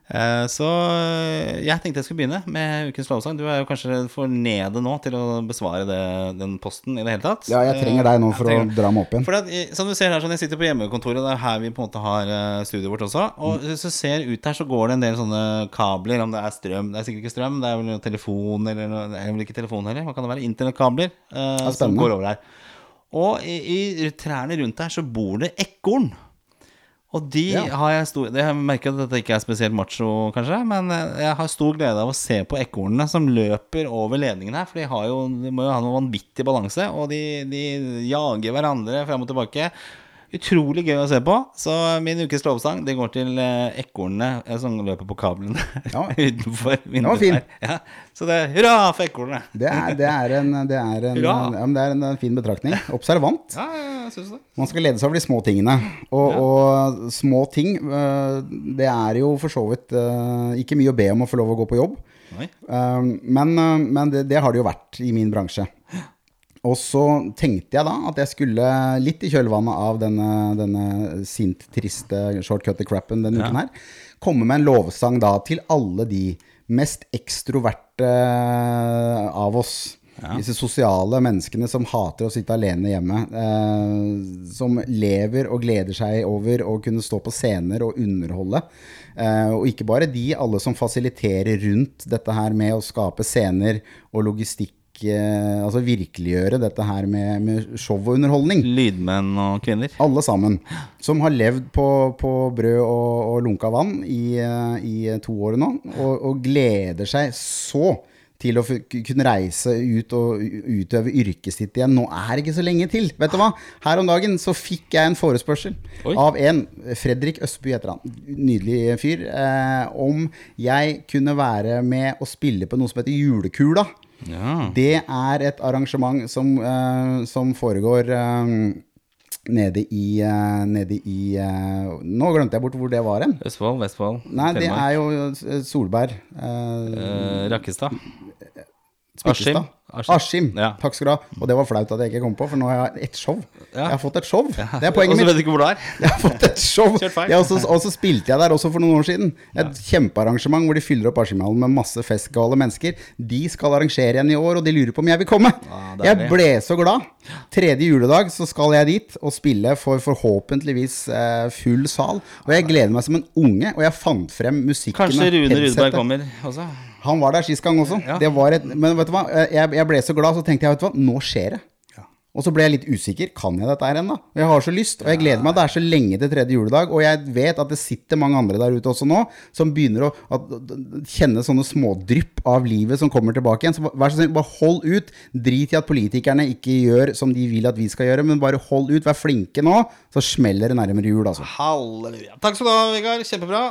B: Så eh, jeg tenkte jeg skulle begynne med ukens lovsang. Du er jo kanskje for nede nå til å besvare det, den posten i det hele tatt.
C: Ja, jeg trenger deg nå for å dra meg opp igjen.
B: for det, som du ser her, sånn, Jeg sitter på hjemmekontoret, det er her vi på en måte har eh, studioet vårt også. Og hvis du ser ut her, så går det en del sånne kabler, om det er strøm Det er sikkert ikke strøm, det er vel telefon eller Det er vel ikke telefon heller, hva kan det være? Internettkabler eh, som går over her. Og i, i trærne rundt her så bor det ekorn. Og de
C: Ja.
B: har jeg stor Jeg merker at dette ikke er spesielt macho, kanskje, men eh, jeg har stor glede av å se på ekornene som løper over ledningen her. For de, har jo, de må jo ha noe vanvittig balanse, og de, de jager hverandre fram og tilbake. Utrolig gøy å se på. Så min ukes lovsang Det går til eh, ekornene eh, som løper på kablene
C: Ja.
B: utenfor vinduet.
C: fin.
B: Ja. Så det er hurra for ekornene!
C: Det det er, en, det er, en, ja, det er en, en fin betraktning. Observant.
B: Ja, jeg synes det.
C: Man skal lede seg over de små tingene. Og, og små ting, øh, det er jo for så vidt ikke mye å be om å få lov å gå på jobb. Um, men men det, det har det jo vært i min bransje. Og så tenkte jeg da at jeg skulle, litt i kjølvannet av denne, denne sint, triste shortcut-crappen denne uken her, komme med en lovsang da til alle de mest ekstroverte av oss. Disse sosiale menneskene som hater å sitte alene hjemme. Eh, som lever og gleder seg over å kunne stå på scener og underholde. Eh, og ikke bare de, alle som fasiliterer rundt dette her med å skape scener og logistikk. Eh, altså virkeliggjøre dette her med, med show og underholdning.
B: Lydmenn og kvinner.
C: Alle sammen. Som har levd på, på brød og, og lunka vann i, eh, i to år nå, og, og gleder seg så til å kunne reise ut og utøve yrket sitt igjen. Nå er det ikke så lenge til. Vet du hva? Her om dagen så fikk jeg en forespørsel
B: Oi.
C: av en, Fredrik Østby heter han, nydelig fyr, eh, om jeg kunne være med og spille på noe som heter Julekula.
B: Ja.
C: Det er et arrangement som, uh, som foregår um, nede i, uh, nede i uh, Nå glemte jeg bort hvor det var hen.
B: Østfold, Vestfold,
C: Nei, det er jo Solberg.
B: Rakkestad.
C: Spikkestad.
B: Askim.
C: Askim.
B: Ja.
C: Takk skal du ha. Og det var flaut at jeg ikke kom på, for nå har jeg et show.
B: Ja.
C: Jeg har fått et show. Det er poenget mitt.
B: Og så vet du ikke hvor det er.
C: Jeg har fått et show. Og så spilte jeg der også for noen år siden. Et kjempearrangement hvor de fyller opp Askimhallen med masse festgale mennesker. De skal arrangere igjen i år, og de lurer på om jeg vil komme.
B: deilig.
C: jeg ble så glad. Tredje juledag så skal jeg dit og spille for forhåpentligvis eh, full sal. Og jeg gleder meg som en unge, og jeg fant frem musikken
B: Kanskje Rune. Rudberg kommer også.
C: Han var der sist gang også.
B: Ja.
C: Det var et, men vet du hva, jeg, jeg ble så glad, så tenkte jeg, vet du hva, nå skjer det. Og så ble jeg litt usikker. Kan jeg dette her ennå? Jeg har så lyst, og jeg gleder meg. Det er så lenge til tredje juledag. Og jeg vet at det sitter mange andre der ute også nå som begynner å at, kjenne sånne smådrypp av livet som kommer tilbake igjen. Så vær så snill, bare hold ut. Drit i at politikerne ikke gjør som de vil at vi skal gjøre, men bare hold ut. Vær flinke nå, så smeller det nærmere jul, altså.
B: Halleluja. Takk skal du ha, Vegard. Kjempebra.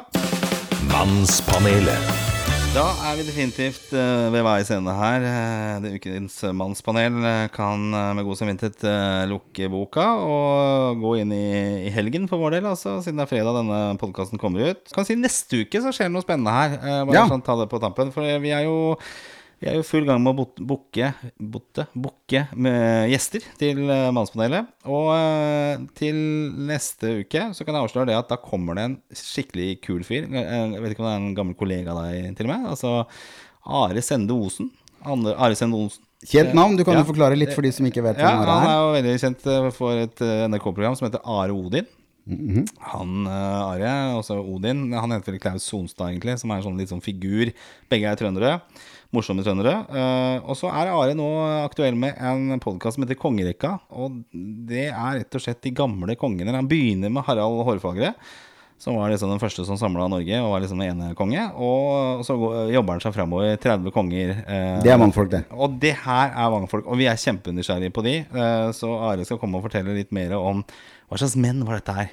A: Mannspanelet.
B: Da er vi definitivt eh, ved veis ende her. Eh, det ukens mannspanel eh, kan med god samvittighet lukke boka og gå inn i, helgen for vår del, altså, siden det er fredag denne podkasten kommer ut. Kan si Neste uke så skjer det noe spennende her. Bare
C: Ja.
B: sånn, ta det på tampen. For vi er jo vi er jo full gang med å booke booke med gjester til eh, Mannspanelet. Og eh, til neste uke så kan jeg avsløre det at da kommer det en skikkelig kul fyr. Jeg vet ikke om det er en gammel kollega av deg, til og med. Altså Are Sende Osen. Andre, Are Sende Osen.
C: Kjent navn. Du kan
B: Ja.
C: jo forklare litt for de som ikke vet
B: Ja,
C: hvem
B: han
C: han
B: er
C: er.
B: jo veldig kjent eh, for et NRK-program som heter Are Odin. Han uh, Are, også Odin, han heter vel Klaus Sonstad, egentlig, som er en sånn litt sånn figur. Begge er trøndere. Morsomme trøndere. Eh, og så er Are nå aktuell med en podkast som heter Kongerekka. Og det er rett og slett de gamle kongene. Han begynner med Harald Hårfagre. Som var liksom den første som samla Norge og var liksom den ene konge. Og så jobber han seg framover. 30 konger. eh,
C: Det er mannfolk, det.
B: og det her er mangfolk, og vi er kjempenysgjerrige på de. eh, Så Are skal komme og fortelle litt mer om hva slags menn var dette her.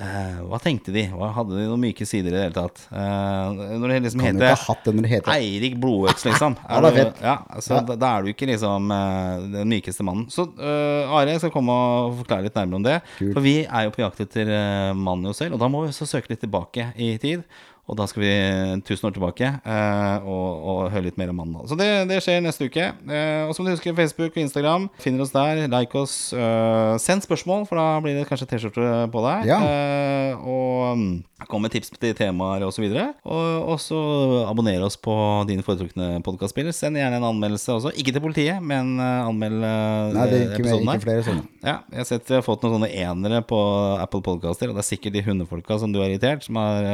B: Eh, hva tenkte de? Hva Hadde de noen myke sider i det hele tatt? Eh, når det liksom
C: Kan
B: heter
C: ha hatt det når det heter
B: Eirik Blodøks, liksom.
C: Ja, er
B: du- Ja, så
C: Ja.
B: Da, da er du ikke liksom eh, den mykeste mannen. Så uh, Are skal komme og forklare litt nærmere om det.
C: Kult.
B: For vi er jo på jakt etter uh, mannen jo selv, og da må vi også søke litt tilbake i tid. Og da skal vi tusen år tilbake eh, og, og høre litt mer om mannen. Så det, det skjer neste uke. Eh, og som du husker, Facebook og Instagram. Finner oss der. Like oss. Eh, send spørsmål, for da blir det kanskje T-skjorte på deg.
C: Ja.
B: Eh, og kom med tips til temaer osv. Og, og så abonner oss på dine foretrukne podkastspiller. Send gjerne en anmeldelse også. Ikke til politiet, men eh, anmeld eh,
C: Nei, det er ikke,
B: episoden
C: ikke flere sånne.
B: Ja, jeg har sett jeg har fått noen sånne enere på Apple Podcaster, og det er sikkert de hundefolka som du har irritert, som har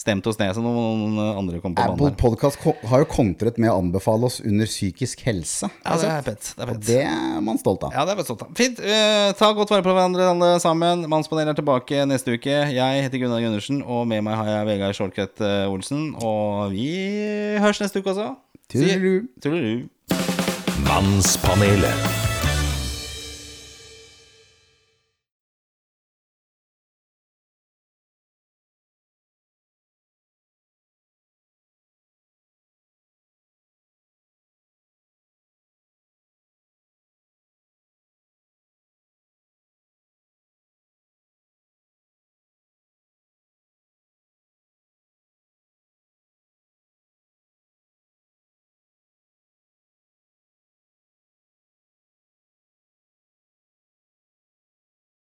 B: stemt oss ned, så noen andre kom på banen. Apple
C: Podcast har jo kontret med å anbefale oss under psykisk helse.
B: Ja, det er fett. Det er
C: Og det er man stolt av.
B: Ja, det er man stolt av. Fint. Uh, ta godt vare på hverandre alle sammen. Mannspanelet er tilbake neste uke. Jeg heter Gunnar Gundersen, og med meg har jeg Vegard Shortcut eh, Olsen. Og vi høres neste uke også.
C: Tudelu.
B: Tudelu.
A: Mannspanelet.